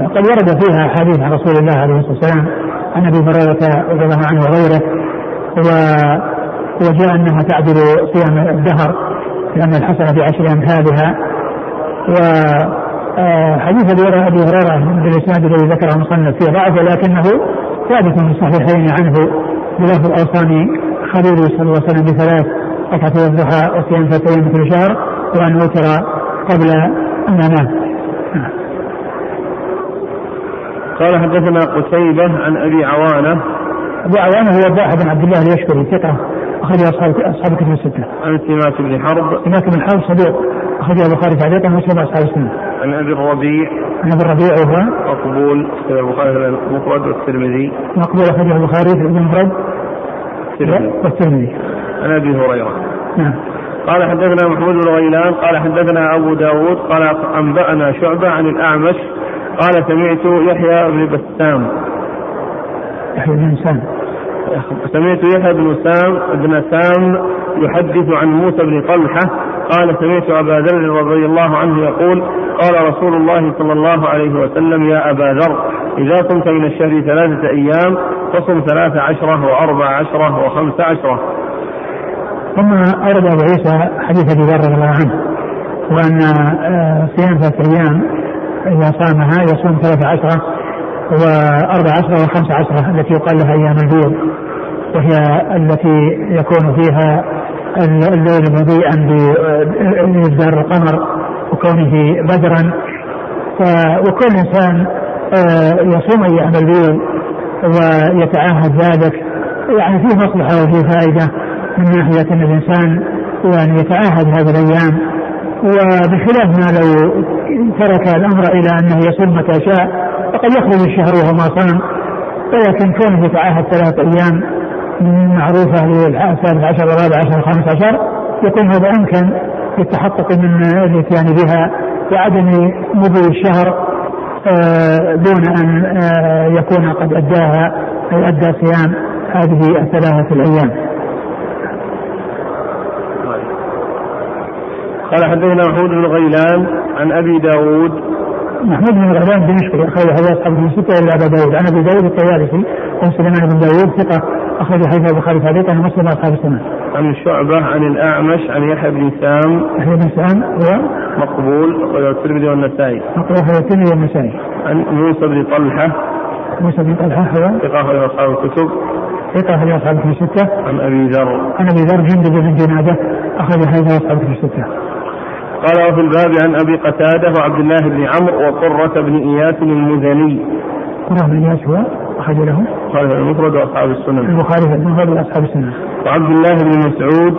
وقد ورد فيها حديث عن رسول الله عليه الصلاة والسلام عن أبي هريرة رضي الله عنه وغيره وجاء أنها تعدل صيام الدهر لأن الحسنة بعشر امثالها وحديث أبي هريره بالإسناد الذي ذكره المصنف فيه ضعف ولكنه ثابت في الصحيحين عنه بلفظ اوصاني خليلي صلى الله عليه وسلم بثلاث ركعتي الضحى وصيام ثلاث أيام كل شهر وأن اوتر قبل أن أنام قال حدثنا قتيبة عن أبي عوانة أبو عوانة هو الضاحى بن عبد الله اليشكري ثقة أخرج أصحاب أصحاب كتب الستة. عن سماك بن حرب. سماك بن حرب صدوق أخرج البخاري تعليقا ومسلم أصحاب السنة. عن أبي الربيع. عن أبي الربيع وهو مقبول البخاري المفرد والترمذي. مقبول أخرجه البخاري في المفرد والترمذي. عن أبي هريرة. نعم. قال حدثنا محمود بن غيلان قال حدثنا أبو داود قال أنبأنا شعبة عن الأعمش قال سمعت يحيى بن بسام. يحيى بن سام. سمعت يحيى بن سام بن سام يحدث عن موسى بن طلحة قال سمعت أبا ذر رضي الله عنه يقول قال رسول الله صلى الله عليه وسلم يا أبا ذر إذا كنت من الشهر ثلاثة أيام فصم ثلاث عشرة وأربع عشرة وخمس عشرة. ثم أورد أبو عيسى حديث أبي ذر رضي الله عنه وأن آه، صيام ثلاثة أيام إذا صامها يصوم ثلاثة عشرة وأربع عشرة وخمس عشرة التي يقال لها أيام البيض وهي التي يكون فيها الليل مضيئا بإبدار القمر وكونه بدرا. وكل إنسان آه، يصوم أيام البيض ويتعاهد ذلك يعني فيه مصلحة وفيه فائدة. من ناحية أن الإنسان يعني يتعاهد هذه الأيام وبخلاف ما لو ترك الأمر إلى أنه يصوم متى شاء فقد يخرج الشهر وهو ما صام ولكن كونه يتعاهد ثلاثة أيام معروفة للثالث عشر والرابع عشر والخامس عشر يكون هذا أمكن للتحقق من الإتيان بها وعدم مضي الشهر آه، دون أن آه، يكون قد أداها أي أدى صيام هذه الثلاثة الأيام. قال حدثنا محمود بن غيلان عن أبي داود محمود بن غيلان دمشقي اخرج حديث اصحاب بن ستة إلا أبا داود عن أبي داود الطيالسي عن سليمان بن داود ثقة أخرج حديث البخاري تعليقا عن مسلم أصحاب السنة. عن شعبة عن الأعمش عن يحيى بن سام يحيى بن سام هو مقبول أخرجه الترمذي والنسائي. مقبول أخرجه الترمذي والنسائي. عن موسى بن طلحة موسى بن طلحة هو ثقة اخرج أصحاب الكتب. ثقة أخرج أصحاب الكتب الستة. عن أبي ذر. عن أبي ذر جندب بن جنادة أخرج حديث أصحاب الكتب الستة. قال وفي الباب عن أبي قتادة وعبد الله بن عمرو وقرة بن إياس المزني. قرة بن إياس هو أخرج له؟ البخاري المفرد وأصحاب السنن. البخاري المفرد وأصحاب السنن. وعبد الله بن مسعود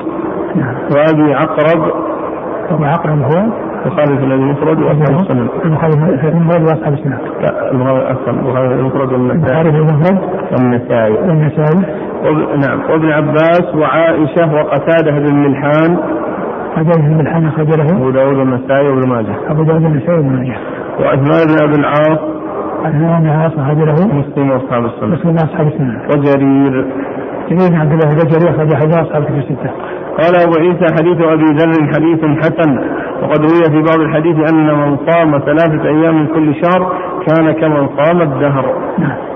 نعم. وأبي عقرب. أبو عقرب هو؟ البخاري في المفرد وأصحاب السنن. البخاري في المفرد وأصحاب السنن. لا البخاري أصلا البخاري في المفرد والنسائي. البخاري في المفرد والنسائي. والنسائي. نعم وابن عباس وعائشة وقتادة بن ملحان حديث بن الحن أخرج له أبو داود والنسائي وابن ماجه. أبو داود والنسائي وابن ماجه. وعثمان بن أبي العاص. عثمان بن العاص أخرج له مسلم وأصحاب السنة. مسلم وأصحاب السنة. وجرير. جرير بن عبد الله البجري أخرج حديث أصحاب الكتب الستة. قال أبو عيسى حديث أبي ذر حديث حسن. وقد روي في بعض الحديث أن من صام ثلاثة أيام من كل شهر كان كمن صام الدهر. نعم.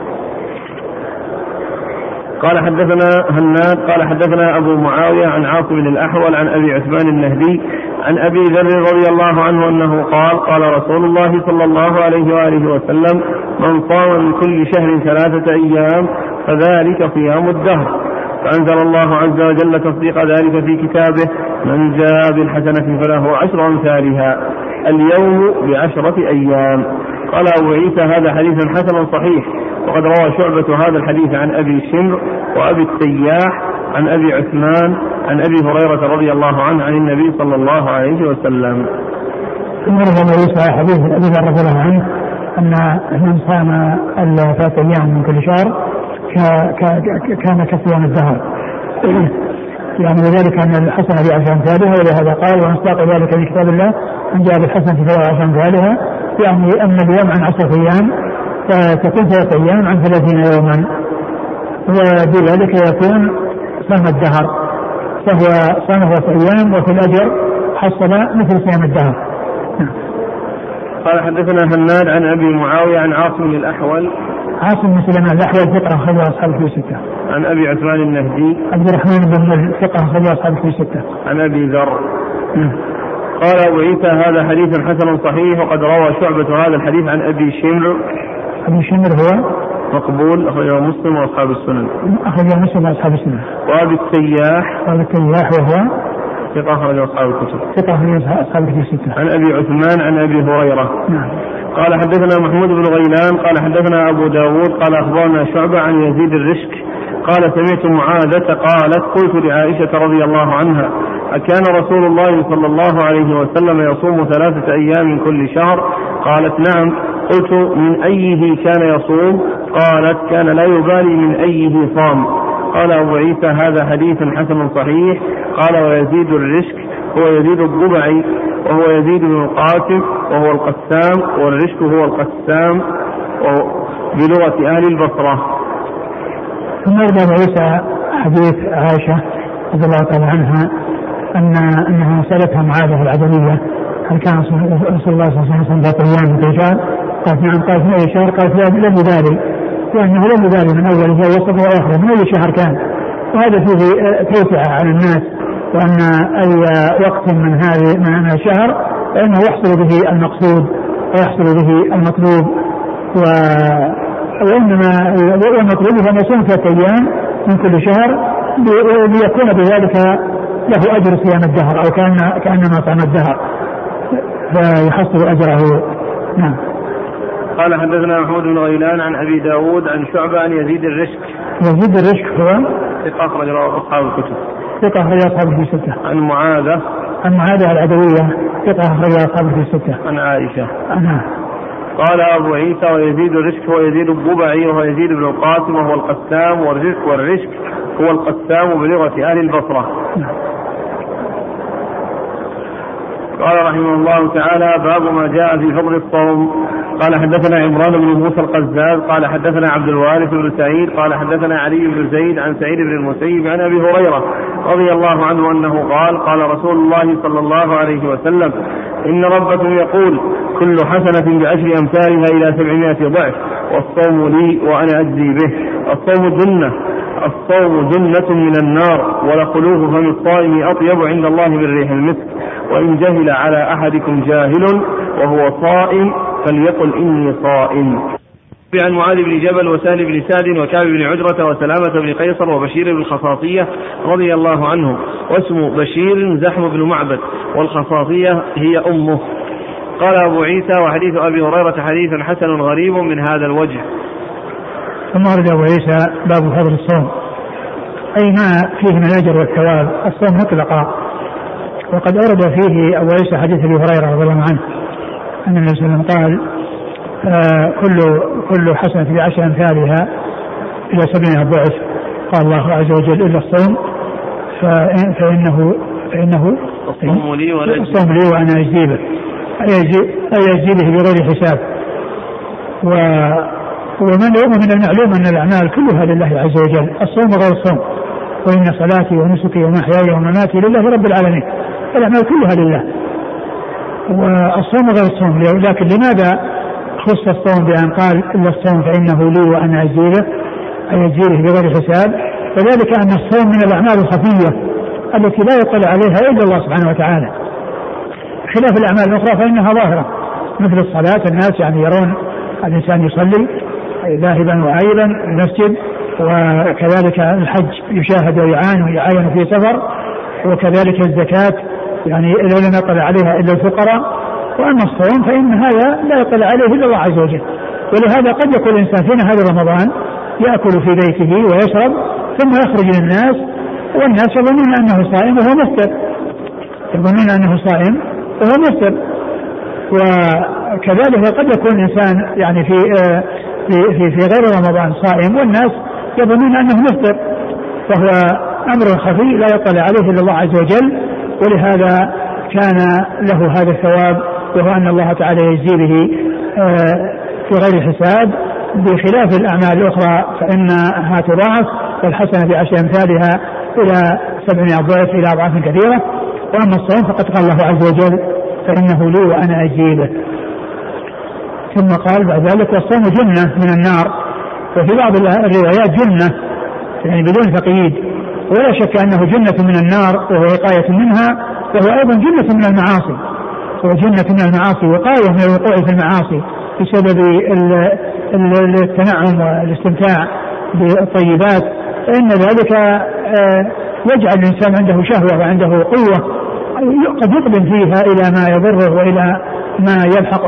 قال حدثنا هناد قال حدثنا أبو معاوية عن عاصم الأحول عن أبي عثمان النهدي عن أبي ذر رضي الله عنه أنه قال قال رسول الله صلى الله عليه وآله وسلم من صام من كل شهر ثلاثة أيام فذلك صيام الدهر. فأنزل الله عز وجل تصديق ذلك في كتابه من جاء بالحسنة فله عشر أمثالها اليوم بعشرة أيام. قال أبو عيسى هذا حديث حسن صحيح. وقد روى شعبة هذا الحديث عن أبي شمر وأبي التياح عن أبي عثمان عن أبي هريرة رضي الله عنه عن النبي صلى الله عليه وسلم. ثم روى أبو عيسى حديث أبي ذر رضي الله عنه أن من صام ثلاثة أيام من كل شهر كان كصيام الدهر. يعني وذلك أن الحسنة بعشر أمثالها ولهذا قال ومصداق ذلك في كتاب الله أن جاء بالحسنة في عشر أمثالها يعني أن اليوم عن عشره أيام فتكون ثلاثة أيام عن ثلاثين يوما وبذلك يكون صام الدهر فهو صام ثلاثة أيام وفي الأجر حصل مثل صيام الدهر قال حدثنا هناد عن أبي معاوية عن عاصم الأحول عاصم بن سليمان الأحول ثقة اخرج أصحاب الكتب الستة. عن أبي عثمان النهدي. عبد الرحمن بن ثقة اخرج أصحاب الكتب الستة. عن أبي ذر. قال ابو عيسى هذا حديث حسن صحيح وقد روى شعبة هذا الحديث عن أبي شمر. أبي شمر هو مقبول أخرجه مسلم وأصحاب السنن. أخرجه مسلم وأصحاب السنن. وأبي التياح. وأبي التياح وهو ثقة أخرج أصحاب الكتب. ثقة أخرج أصحاب الكتب الستة. عن أبي عثمان عن أبي هريرة. نعم. قال حدثنا محمود بن غيلان قال حدثنا أبو داود قال أخبرنا شعبة عن يزيد الرشك قال سمعت معاذة قالت قلت لعائشة رضي الله عنها أكان رسول الله صلى الله عليه وسلم يصوم ثلاثة أيام من كل شهر قالت نعم قلت من أيه كان يصوم؟ قالت كان لا يبالي من أيه صام. قال أبو عيسى هذا حديث حسن صحيح. قال ويزيد الرشك هو يزيد الضبعي وهو يزيد بن القاسم وهو القسام والرشك هو القسام بلغة أهل البصرة. ثم ورد أبو عيسى حديث عائشة رضي الله تعالى عنها أن أنها سألتها معاذة العدوية هل كان رسول الله صلى الله عليه وسلم في شهر؟ قالت نعم قالت من أي شهر؟ قالت لم يبالي. لأنه لم يبالي من أوله ووسطه وآخره من أي شهر كان. وهذا فيه توسعة على الناس وأن أي وقت من هذه من الشهر فإنه يحصل به المقصود ويحصل به المطلوب. و وإنما المطلوب أن يصوم ثلاثة أيام من كل شهر ليكون بذلك له أجر صيام الدهر أو كأن كأنما صام الدهر فيحصل أجره. نعم. قال حدثنا محمود بن غيلان عن أبي داود عن شعبة عن يزيد الرشك يزيد الرشك هو ثقة أخرج أصحاب الكتب. ثقة أخرج أصحاب الكتب الستة. عن معاذة. عن معاذة العدوية. ثقة أخرج أصحاب الكتب الستة. عن عائشة. نعم قال أبو عيسى ويزيد الرشك هو يزيد الضبعي وهو يزيد بن القاسم وهو القسام والرشك والرشك هو القسام بلغة أهل البصرة. قال رحمه الله تعالى باب ما جاء في فضل الصوم. قال حدثنا عمران بن موسى القزاز قال حدثنا عبد الوارث بن سعيد قال حدثنا علي بن زيد عن سعيد بن المسيب عن أبي هريرة رضي الله عنه أنه قال قال رسول الله صلى الله عليه وسلم إن ربكم يقول كل حسنة بعشر أمثالها إلى سبعمائة ضعف والصوم لي وأنا أجزي به. الصوم جنة الصوم جنة من النار ولخلوف فم الصائم أطيب عند الله من ريح المسك. وإن جهل على أحدكم جاهل وهو صائم فليقل إني صائم. عن معاذ بن جبل وسهل بن سعد وكعب بن عجرة وسلامة بن قيصر وبشير بن الخصاصية رضي الله عنهم. واسم بشير زحم بن معبد والخصاصية هي أمه. قال أبو عيسى وحديث أبي هريرة حديث حسن غريب من هذا الوجه. ثم ورد أبو عيسى باب فضل الصوم. أي ما فيه من الأجر والثواب؟ الصوم مطلقا. وقد أورد فيه أبو عيسى حديث أبي هريرة رضي الله عنه. أن النبي صلى الله عليه وسلم قال آه كل كل حسنة بعشر أمثالها إلى سبعين ضعف. قال الله عز وجل إلا الصوم فإنه فإنه الصوم لي وأنا الصوم لي وأنا أجزي به أي أجزي به بغير حساب. و ومن ومن المعلوم أن الأعمال كلها لله عز وجل. الصوم غير الصوم وإن صلاتي ونسكي ومحياي ومماتي لله رب العالمين. الأعمال كلها لله. والصوم غير الصوم لكن لماذا خص الصوم بأن قال إلا الصوم فإنه لي وأنا أجزي به أي أجزي به بغير حساب؟ وذلك أن الصوم من الأعمال الخفية التي لا يطلع عليها إلا الله سبحانه وتعالى. خلاف الأعمال الأخرى فإنها ظاهرة مثل الصلاة الناس يعني يرون الإنسان يصلي ذاهبا وعائلا المسجد وكذلك الحج يشاهد ويعان ويعاين في سفر وكذلك الزكاة يعني لم يطلع عليها إلا الفقراء وأما الصوم فإن هذا لا يطلع عليه إلا الله عز وجل. ولهذا قد يكون الإنسان في نهار رمضان يأكل في بيته ويشرب ثم يخرج للناس والناس يظنون أنه صائم وهو مفطر. يظنون أنه صائم وهو مفطر. وكذلك قد يكون الإنسان يعني في في في, في غير رمضان صائم والناس يظنون أنه مفطر. فهو أمر خفي لا يطلع عليه إلا الله عز وجل ولهذا كان له هذا الثواب وهو أن الله تعالى يجزي به آه، في غير حساب بخلاف الأعمال الأخرى فإنها تضاعف والحسنة بعشر أمثالها إلى سبعمائة ضعف إلى أضعاف كثيرة. وأما الصوم فقد قال الله عز وجل فإنه لي وأنا أجيبه ثم قال بعد ذلك والصوم جنة من النار. وفي بعض الروايات جنة يعني بدون تقييد ولا شك أنه جنة من النار وهو وقاية منها وهو أيضا جنة من المعاصي. هو جنة من المعاصي وقاية من الوقوع في المعاصي بسبب التنعم والاستمتاع بالطيبات. فإن ذلك آه، يجعل الإنسان عنده شهوة وعنده قوة قد يقدم فيها إلى ما يضره وإلى ما يلحق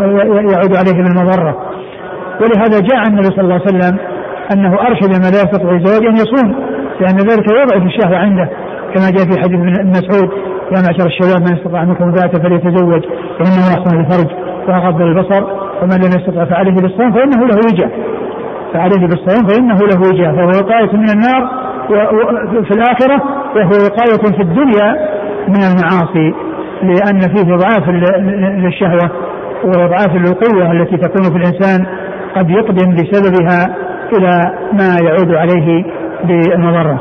يعود عليه من مضرة. ولهذا جاء النبي صلى الله عليه وسلم أنه أرشد من لا الزواج أن يصوم. لأن ذلك يضعف الشهوة عنده كما جاء في حديث ابن مسعود يا معشر الشباب من استطاع منكم ذاته فليتزوج فإنه أحسن الفرج وأغض البصر ومن لم يستطع فعليه بالصوم فإنه له وجه فعليه بالصوم فإنه له وجه فهو وقاية من النار في الآخرة وهو وقاية في الدنيا من المعاصي لأن فيه إضعاف للشهوة وإضعاف القوة التي تكون في الإنسان قد يقدم بسببها إلى ما يعود عليه بالمضرة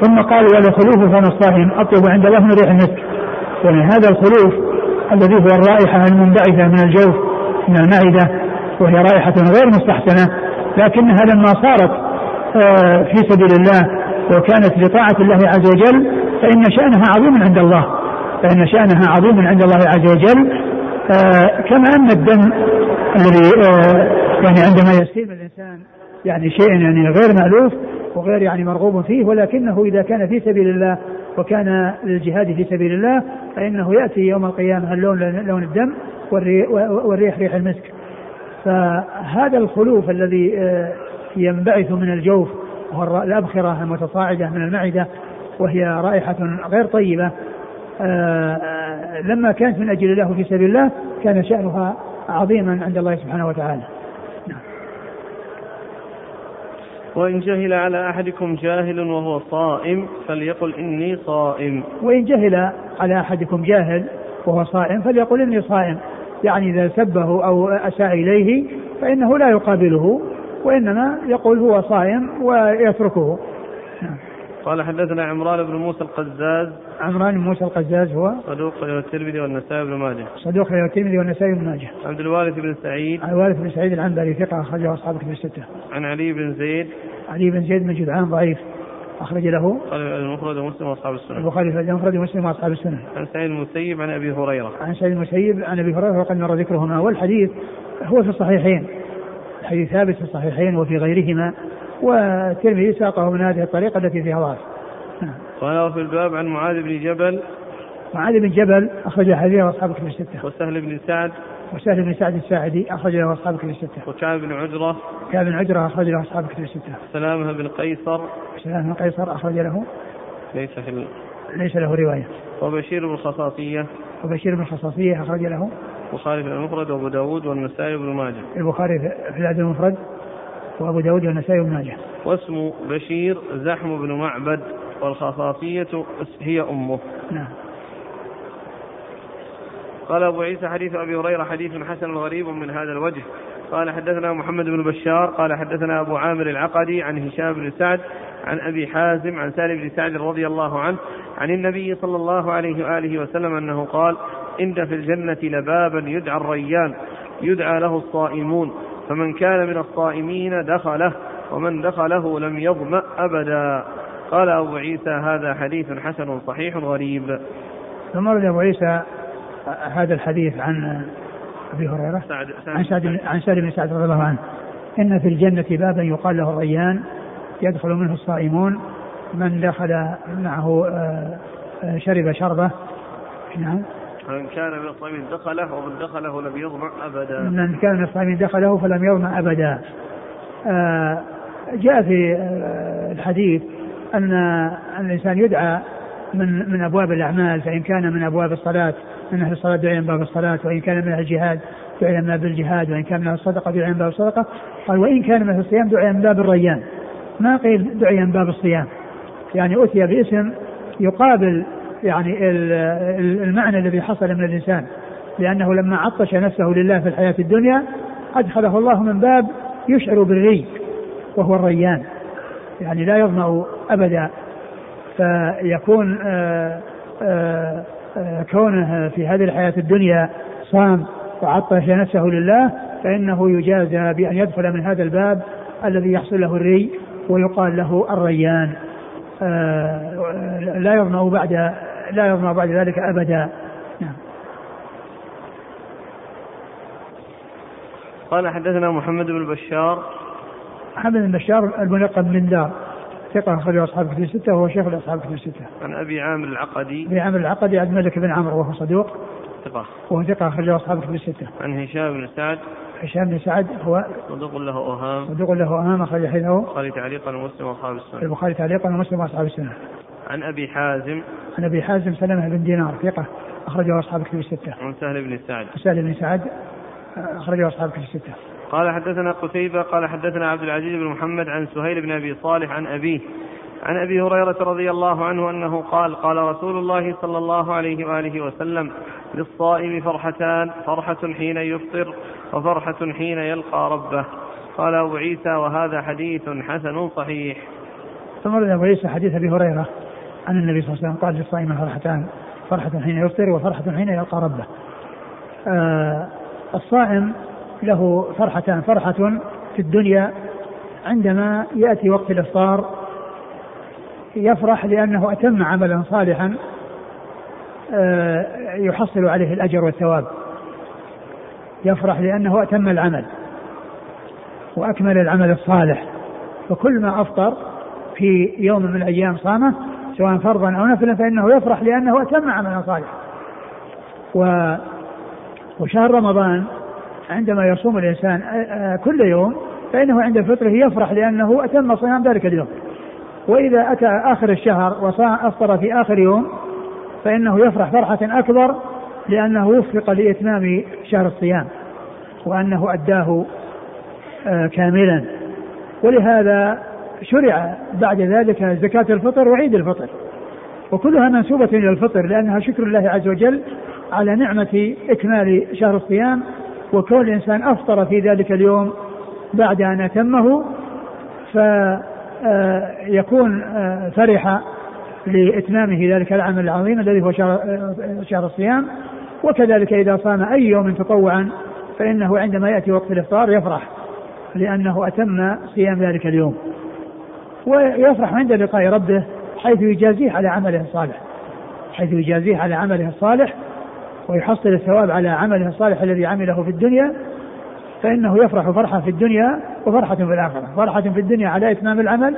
ثم قال ولخلوف فم الصائم أطيب عند الله من ريح المسك. يعني هذا الخلوف الذي هو الرائحة المنبعثة من الجوف من المعدة وهي رائحة غير مستحسنة. لكنها لما صارت آه، في سبيل الله وكانت لطاعة الله عز وجل فإن شأنها عظيم عند الله. فإن شأنها عظيم عند الله عز وجل. آه كما أن الدم الذي آه يعني عندما يستلم الإنسان يعني شيء يعني غير مألوف وغير يعني مرغوب فيه ولكنه إذا كان في سبيل الله وكان للجهاد في سبيل الله فإنه يأتي يوم القيامة اللون لون الدم والريح ريح المسك. فهذا الخلوف الذي آه، ينبعث من الجوف الأبخرة المتصاعدة من المعدة وهي رائحة غير طيبة آه، لما كانت من أجل الله في سبيل الله كان شأنها عظيما عند الله سبحانه وتعالى. وإن جهل على أحدكم جاهل وهو صائم فليقل إني صائم وإن جهل على أحدكم جاهل وهو صائم فليقل إني صائم يعني إذا سبه أو أساء إليه فإنه لا يقابله وإنما يقول هو صائم ويتركه. قال حدثنا عمران بن موسى القزاز. عمران بن موسى القزاز هو صدوق خير الترمذي والنسائي بن ماجه. صدوق خير الترمذي والنسائي بن ماجه. عبد الوارث بن سعيد. عبد الوارث بن سعيد العنبري ثقة أخرجه أصحاب كتب الستة. عن علي بن زيد. علي بن زيد بن جدعان ضعيف أخرج له. المفرد ومسلم وأصحاب السنة. البخاري في المفرد ومسلم وأصحاب السنة. عن سعيد المسيب عن أبي هريرة. عن سعيد المسيب عن أبي هريرة وقد مر ذكرهما والحديث هو في الصحيحين. الحديث ثابت في الصحيحين وفي غيرهما. والترمذي ساقه من هذه الطريقة التي فيها ضعف. قال في الباب عن معاذ بن جبل. معاذ بن جبل أخرج حديث أصحاب كتب الستة. وسهل بن سعد. وسهل بن سعد الساعدي أخرج له أصحاب كتب الستة. وكعب بن عجرة. كعب بن عجرة أخرج له أصحاب كتب الستة. سلامة بن قيصر. سلامة بن قيصر أخرج له. ليس في ال... ليس له رواية. وبشير بن الخصاصية. وبشير بن الخصاصية أخرج له. البخاري في المفرد وأبو داود والنسائي بن ماجه. البخاري في الأدب المفرد. وأبو داود والنسائي بن ماجه. واسم بشير زحم بن معبد والخصاصية هي أمه. نعم. قال أبو عيسى حديث أبي هريرة حديث حسن غريب من هذا الوجه. قال حدثنا محمد بن بشار قال حدثنا أبو عامر العقدي عن هشام بن سعد عن أبي حازم عن سالم بن سعد رضي الله عنه عن النبي صلى الله عليه وآله وسلم أنه قال إن في الجنة لبابا يدعى الريان يدعى له الصائمون. فمن كان من الصائمين دخله ومن دخله لم يظمأ أبدا. قال أبو عيسى هذا حديث حسن صحيح غريب. ثم ورد أبو عيسى هذا الحديث عن أبي هريرة سعد عن سعد عن سعد بن سعد رضي الله عنه. إن في الجنة بابا يقال له الريان يدخل منه الصائمون. من دخل معه آه، آه، شرب شربة نعم. من كان من الصائمين دخله ومن دخله لم يظمأ أبدا. من كان من الصائمين دخله فلم يظمأ أبدا. آه، جاء في الحديث أن الإنسان يدعى من من أبواب الأعمال فإن كان من أبواب الصلاة من أهل الصلاة دعي من باب الصلاة وإن كان من أهل الجهاد دعي من باب الجهاد وإن كان من أهل الصدقة دعي من باب الصدقة. قال وإن كان من أهل الصيام دعي من باب الريان. ما قيل دعي من باب الصيام؟ يعني أتي باسم يقابل يعني المعنى الذي حصل من الإنسان. لأنه لما عطش نفسه لله في الحياة الدنيا أدخله الله من باب يشعر بالري وهو الريان. يعني لا يظمأ أبدا. فيكون آآ آآ كونه في هذه الحياة الدنيا صام وعطش نفسه لله فإنه يجازى بأن يدخل من هذا الباب الذي يحصل له الري ويقال له الريان. لا يظمأ بعد لا يظمأ بعد ذلك أبدا نعم قال حدثنا محمد بن بشار محمد بن بشار الملقب من دار ثقة أخرجه أصحاب كتب الستة وهو شيخ لأصحاب كتب الستة. عن أبي عامر العقدي. أبي عامر العقدي عبد الملك بن عمرو وهو صدوق. ثقة. وهو ثقة أخرجه أصحاب كتب الستة. عن هشام بن سعد. هشام بن سعد هو صدوق له أوهام. صدوق له أوهام أخرج حديثه. البخاري تعليقا ومسلم وأصحاب السنة. البخاري تعليقا ومسلم وأصحاب السنة. عن أبي حازم. عن أبي حازم سلمة بن دينار ثقة أخرجه أصحاب كتب الستة. عن سهل بن سعد. سهل بن سعد أخرجه أصحاب كتب الستة. قال حدثنا قتيبة قال حدثنا عبد العزيز بن محمد عن سهيل بن أبي صالح عن أبيه عن أبي هريرة رضي الله عنه أنه قال قال رسول الله صلى الله عليه وآله وسلم للصائم فرحتان فرحة حين يفطر وفرحة حين يلقى ربه قال أبو عيسى وهذا حديث حسن صحيح ثم أبو عيسى حديث أبي هريرة عن النبي صلى الله عليه وسلم قال للصائم فرحتان فرحة حين يفطر وفرحة حين يلقى ربه. آه الصائم له فرحتان فرحة في الدنيا عندما يأتي وقت الإفطار يفرح لأنه أتم عملا صالحا آه، يحصل عليه الأجر والثواب. يفرح لأنه أتم العمل وأكمل العمل الصالح. فكل ما أفطر في يوم من الأيام صامة سواء فرضا أو نفلا فإنه يفرح لأنه أتم عملا صالحا. و وشهر رمضان عندما يصوم الإنسان آه، آه، كل يوم فإنه عند فطره يفرح لأنه أتم صيام ذلك اليوم. وإذا أتى آخر الشهر وأفطر في آخر يوم فإنه يفرح فرحة أكبر لأنه وفق لإتمام شهر الصيام وأنه أداه آه، كاملا. ولهذا شرع بعد ذلك زكاة الفطر وعيد الفطر. وكلها منسوبة إلى الفطر لأنها شكر الله عز وجل على نعمة إكمال شهر الصيام وكون الإنسان أفطر في ذلك اليوم بعد أن أتمه ف آه، يكون آه، فرح لإتمامه ذلك العمل العظيم الذي هو شهر, آه، شهر الصيام. وكذلك إذا صام أي يوم تطوعا فإنه عندما يأتي وقت الإفطار يفرح لأنه أتم صيام ذلك اليوم. ويفرح عند لقاء ربه حيث يجازيه على عمله الصالح. حيث يجازيه على عمله الصالح ويحصل الثواب على عمله الصالح الذي عمله في الدنيا فإنه يفرح فرحة في الدنيا وفرحة في الآخرة. فرحة في الدنيا على إتمام العمل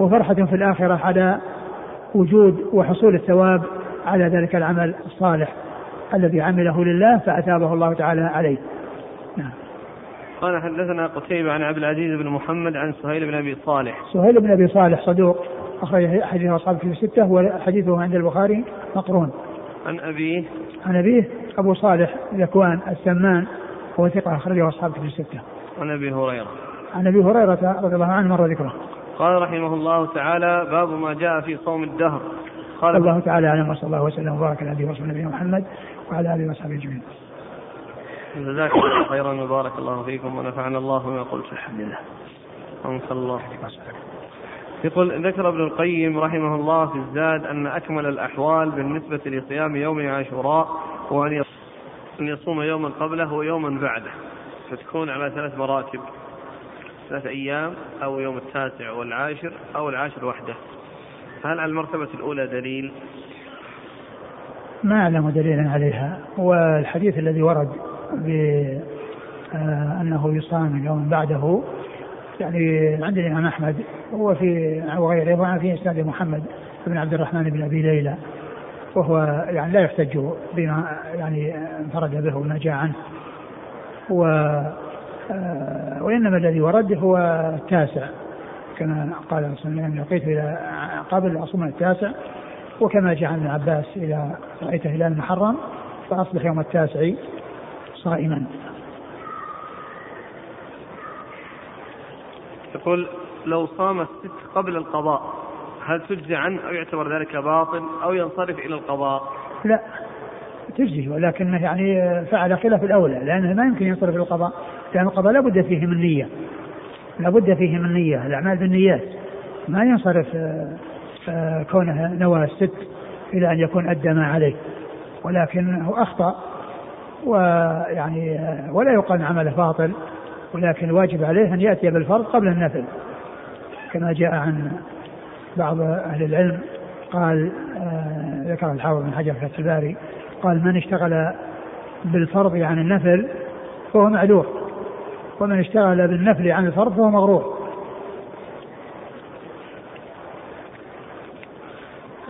وفرحة في الآخرة على وجود وحصول الثواب على ذلك العمل الصالح الذي عمله لله فأثابه الله تعالى عليه. قال حدثنا قتيبة عن عبد العزيز بن محمد عن سهيل بن أبي صالح سهيل بن أبي صالح صدوق أخرج حديث أصحاب في الستة وحديثه عند البخاري مقرون عن أبيه عن أبيه أبو صالح ذكوان السمان هو ثقة أخرجه أصحاب كتب الستة. عن أبي هريرة. عن أبي هريرة رضي الله عنه مر ذكره. قال رحمه الله تعالى باب ما جاء في صوم الدهر. قال الله تعالى أعلم وصلى الله وسلم وبارك على نبينا محمد وعلى آله وصحبه أجمعين. جزاكم الله خيرا وبارك الله فيكم ونفعنا الله بما قلت الحمد لله. أنسى الله. يقول ذكر ابن القيم رحمه الله في الزاد أن أكمل الأحوال بالنسبة لصيام يوم عاشوراء هو أن يصوم يوما قبله ويوما بعده فتكون على ثلاث مراتب ثلاثة أيام أو يوم التاسع والعاشر أو العاشر وحده هل على المرتبة الأولى دليل؟ ما أعلم دليلا عليها والحديث الذي ورد بأنه آه، يصام يوم بعده. يعني عند الإمام أحمد هو في وغيره وعن في إسناد محمد بن عبد الرحمن بن أبي ليلى. وهو يعني لا يحتج بما يعني انفرد به وما جاء عنه و آه، وإنما الذي ورد هو التاسع. كما قال صلى الله عليه وسلم لقيت إلى قبل أصوم التاسع. وكما عن ابن عباس إذا رأيت هلال محرم فأصبح يوم التاسع. صائما. يقول لو صام الست قبل القضاء هل تجزي عنه أو يعتبر ذلك باطل أو ينصرف إلى القضاء؟ لا تجزي ولكنه يعني فعل خلاف الأولى لأنه ما يمكن ينصرف إلى القضاء لأن القضاء لابد فيه من نية. لابد فيه من نية الأعمال بالنيات. ما ينصرف آه، آه، كونه نوى الست إلى أن يكون أدى ما عليه. ولكنه أخطأ ويعني ولا يقال عمله باطل ولكن الواجب عليه أن يأتي بالفرض قبل النفل. كما جاء عن بعض أهل العلم قال آه ذكر الحافظ بن حجر في الباري قال من اشتغل بالفرض عن النفل فهو معذور ومن اشتغل بالنفل عن الفرض فهو مغرور.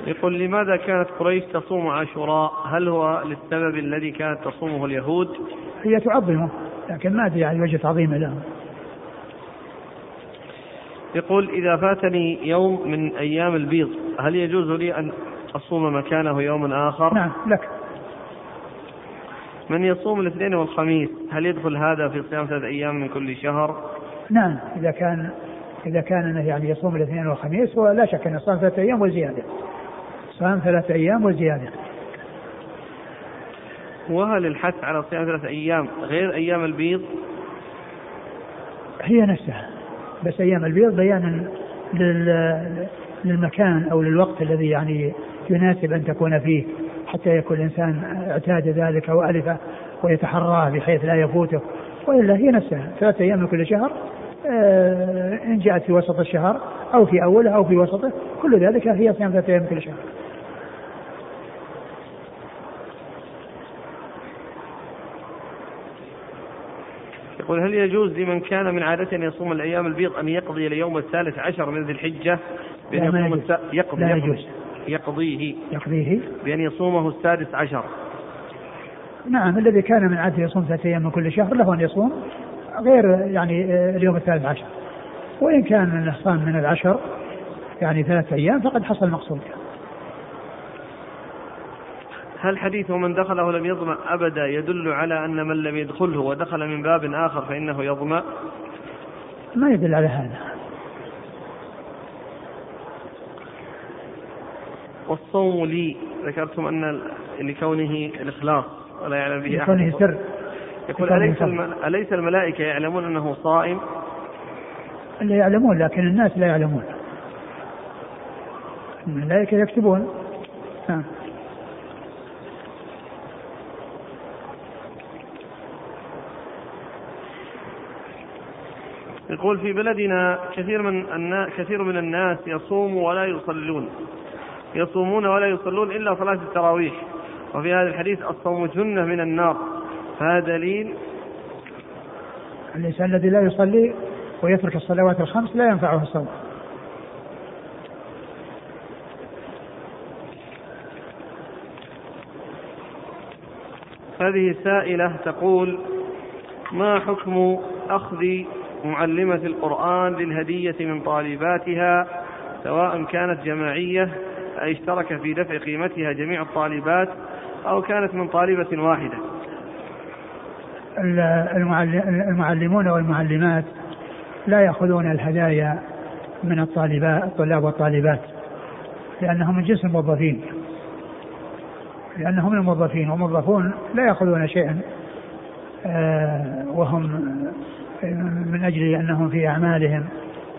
يقول لماذا كانت قريش تصوم عاشوراء؟ هل هو للسبب الذي كانت تصومه اليهود؟ هي تعظمه لكن ما أدري عن وجه تعظيمه لهم يقول إذا فاتني يوم من أيام البيض هل يجوز لي أن أصوم مكانه يوم آخر؟ نعم لك. من يصوم الاثنين والخميس هل يدخل هذا في صيام ثلاثة أيام من كل شهر؟ نعم إذا كان إذا كان يعني يصوم الاثنين والخميس ولا شك أنه صام ثلاثة أيام وزيادة. صام ثلاثة أيام وزيادة وهل الحث على صيام ثلاثة أيام غير أيام البيض؟ هي نفسها. بس أيام البيض بيانا للمكان أو للوقت الذي يعني يناسب أن تكون فيه حتى يكون الإنسان اعتاد ذلك وألفه ويتحراه بحيث لا يفوته. وإلا هي نفسها. ثلاثة أيام من كل شهر آه، إن جاءت في وسط الشهر أو في أوله أو في وسطه كل ذلك هي صيام ثلاثة أيام من كل شهر. يقول هل يجوز لمن كان من عادته أن يصوم الأيام البيض أن يقضي اليوم الثالث عشر من ذي الحجة بأن يصوم الس... يقضي لا يجوز. يقضيه. يقضيه؟ بأن يصومه السادس عشر. نعم الذي كان من عادته يصوم ثلاثة أيام من كل شهر له أن يصوم غير يعني آه، اليوم الثالث عشر. وإن كان صام من العشر يعني ثلاثة أيام فقد حصل المقصود. هل حديث من دخله لم يظمأ أبدا يدل على أن من لم يدخله ودخل من باب آخر فإنه يظمأ ما يدل على هذا. والصوم لي ذكرتم أن لكونه الإخلاص ولا يعلم به أحد. لكونه سر. يقول أليس, أليس الملائكة يعلمون أنه صائم؟ اللي يعلمون لكن الناس لا يعلمون. الملائكة يكتبون. نعم يقول في بلدنا كثير من الناس كثير من الناس يصوموا ولا يصلون. يصومون ولا يصلون إلا صلاة التراويح. وفي هذا الحديث الصوم جنة من النار. فهذا دليل الإنسان الذي لا يصلي ويترك الصلوات الخمس لا ينفعه الصوم. هذه سائلة تقول ما حكم أخذ معلمة القرآن للهدية من طالباتها سواء كانت جماعية أي اشترك في دفع قيمتها جميع الطالبات أو كانت من طالبة واحدة. المعلمون والمعلمات لا يأخذون الهدايا من الطالبات الطلاب والطالبات لأنهم من جنس الموظفين. لأنهم الموظفين والموظفون لا يأخذون شيئا آه، وهم من أجل أنهم في أعمالهم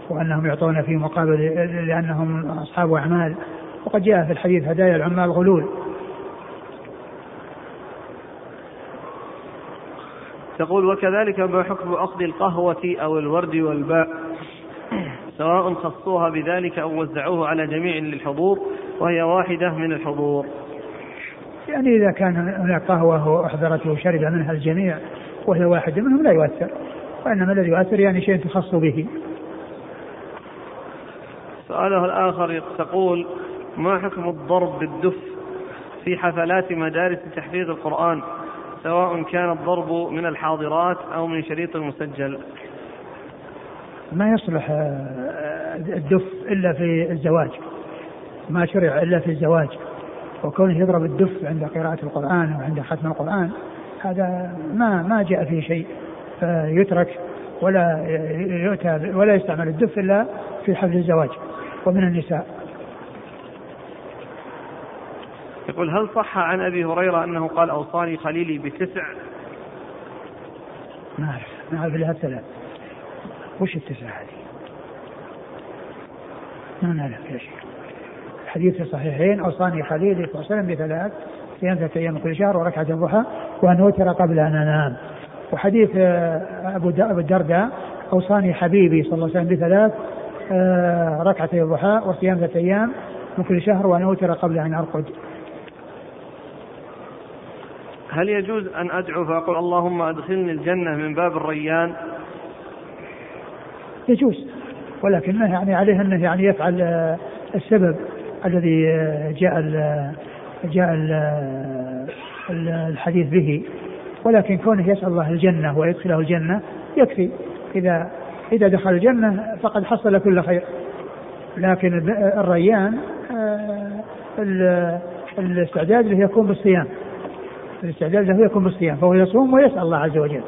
وأنهم يعطون في مقابل لأنهم أصحاب أعمال. وقد جاء في الحديث هدايا العمال غلول. تقول وكذلك ما حكم أخذ القهوة أو الورد والباء؟ سواء خصوها بذلك أو وزعوه على جميع للحضور وهي واحدة من الحضور. يعني إذا كان هناك قهوة وأحضرت وشرب منها الجميع وهي واحدة منهم لا يؤثر. وإنما الذي يؤثر يعني شيء تخص به. سؤاله الآخر تقول ما حكم الضرب بالدف في حفلات مدارس تحفيظ القرآن سواء كان الضرب من الحاضرات أو من شريط مسجل ما يصلح آه، الدف إلا في الزواج. ما شرع إلا في الزواج. وكونه يضرب الدف عند قراءة القرآن أو عند ختم القرآن هذا ما ما جاء فيه شيء. فيترك ولا يؤتى ولا يستعمل الدف إلا في حفل الزواج ومن النساء. يقول هل صح عن أبي هريرة أنه قال أوصاني خليلي بتسع؟ ما أعرف. ما أعرف لها ثلاث وش التسع هذه؟ ما نعرف يا شيخ. الحديث في الصحيحين أوصاني خليلي صلى الله عليه وسلم بثلاث صيام ثلاثة أيام كل شهر وركعة الضحى وأن أوتر قبل أن أنام. وحديث آه، أبو أبو الدرداء اوصاني حبيبي صلى الله عليه وسلم بثلاث آه، ركعتي الضحى وصيام ثلاثة أيام من كل شهر وأن أوتر قبل أن أرقد. هل يجوز أن أدعو فأقول اللهم أدخلني الجنة من باب الريان يجوز ولكنه يعني عليه أنه يعني يفعل آه، السبب الذي جاء ال جاء ال الحديث به ولكن كونه يسأل الله الجنة ويدخله الجنة يكفي. إذا إذا دخل الجنة فقد حصل كل خير. لكن الريان آه، الاستعداد له يكون بالصيام. الاستعداد له يكون بالصيام. فهو يصوم ويسأل الله عز وجل.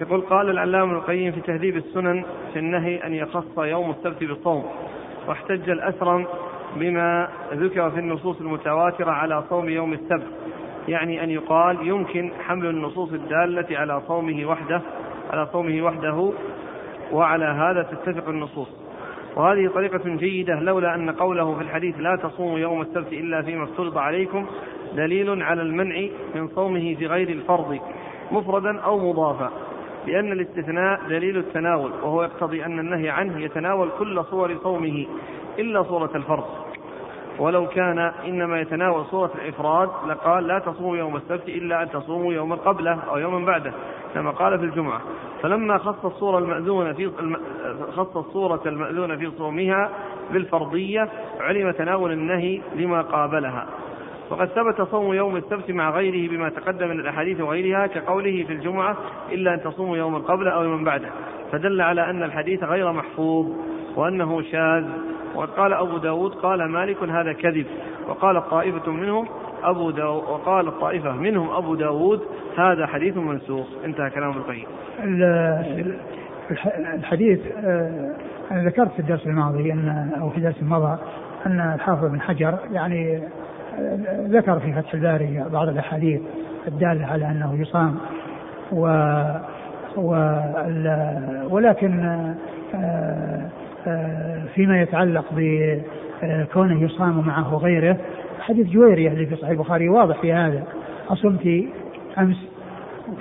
يقول قال العلامة القيم في تهذيب السنن في النهي أن يخص يوم السبت بالصوم واحتج الأسرم بما ذكر في النصوص المتواترة على صوم يوم السبت. يعني أن يقال يمكن حمل النصوص الدالة على صومه وحده على صومه وحده وعلى هذا تتفق النصوص. وهذه طريقة جيدة لولا أن قوله في الحديث لا تصوموا يوم السبت إلا فيما افترض عليكم دليل على المنع من صومه في غير الفرض مفردا أو مضافا. لأن الاستثناء دليل التناول وهو يقتضي أن النهي عنه يتناول كل صور صومه. إلا صورة الفرض. ولو كان إنما يتناول صورة الإفراد لقال لا تصوموا يوم السبت إلا أن تصوموا يوما قبله أو يوما بعده كما قال في الجمعة. فلما خص الصورة المأذونة في خص الصورة المأذونة في صومها بالفرضية علم تناول النهي لما قابلها. وقد ثبت صوم يوم السبت مع غيره بما تقدم من الأحاديث وغيرها كقوله في الجمعة إلا أن تصوموا يوما قبله أو يوما بعده. فدل على أن الحديث غير محفوظ وأنه شاذ. وقد قال أبو داود قال مالك هذا كذب. وقال طائفة منهم أبو داود وقال الطائفة منهم أبو داود هذا حديث منسوخ. انتهى كلام القيم. الحديث آه، أنا ذكرت في الدرس الماضي أن أو في الدرس الماضي أن الحافظ بن حجر يعني آه، ذكر في فتح الباري بعض الأحاديث الدالة على أنه يصام. و ولكن آه، فيما يتعلق بكونه يصام معه غيره حديث جويرية اللي في صحيح البخاري واضح في هذا. أصمت أمس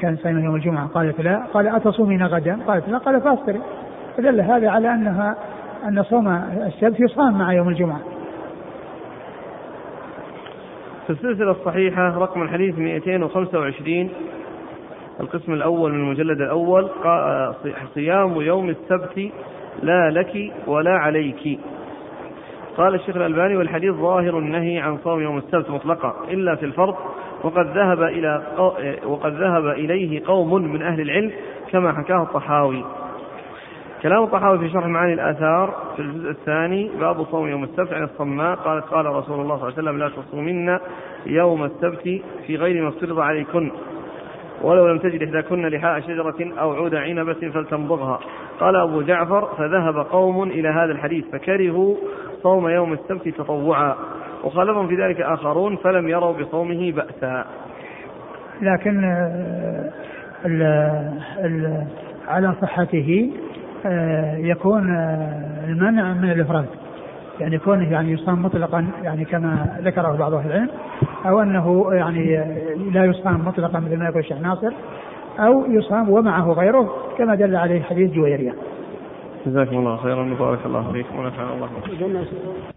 كان صايما يوم الجمعة قالت لا قال أتصومين غدا؟ قالت لا قال فأفطري. فدل هذا على أنها أن صوم السبت يصام مع يوم الجمعة. في السلسلة الصحيحة رقم الحديث 225 القسم الأول من المجلد الأول صيام يوم السبت لا لك ولا عليك. قال الشيخ الألباني والحديث ظاهر النهي عن صوم يوم السبت مطلقا إلا في الفرض وقد ذهب إلى وقد ذهب إليه قوم من أهل العلم كما حكاه الطحاوي. كلام الطحاوي في شرح معاني الآثار في الجزء الثاني باب صوم يوم السبت عن الصماء. قالت قال رسول الله صلى الله عليه وسلم لا تصومن يوم السبت في غير ما افترض عليكن. ولو لم تجد إحداكن لحاء شجرة أو عود عنبة فلتمضغها قال أبو جعفر فذهب قوم إلى هذا الحديث فكرهوا صوم يوم السبت تطوعا. وخالفهم في ذلك آخرون فلم يروا بصومه بأسا. لكن آه، ال ال على صحته آه، يكون آه، المنع من الإفراد. يعني كونه يعني يصام مطلقا يعني كما ذكره بعض أهل العلم أو أنه يعني لا يصام مطلقا مثل ما يقول الشيخ ناصر أو يصام ومعه غيره كما دل عليه حديث جويرية. جزاكم الله خيرا وبارك الله فيكم ونفعنا الله.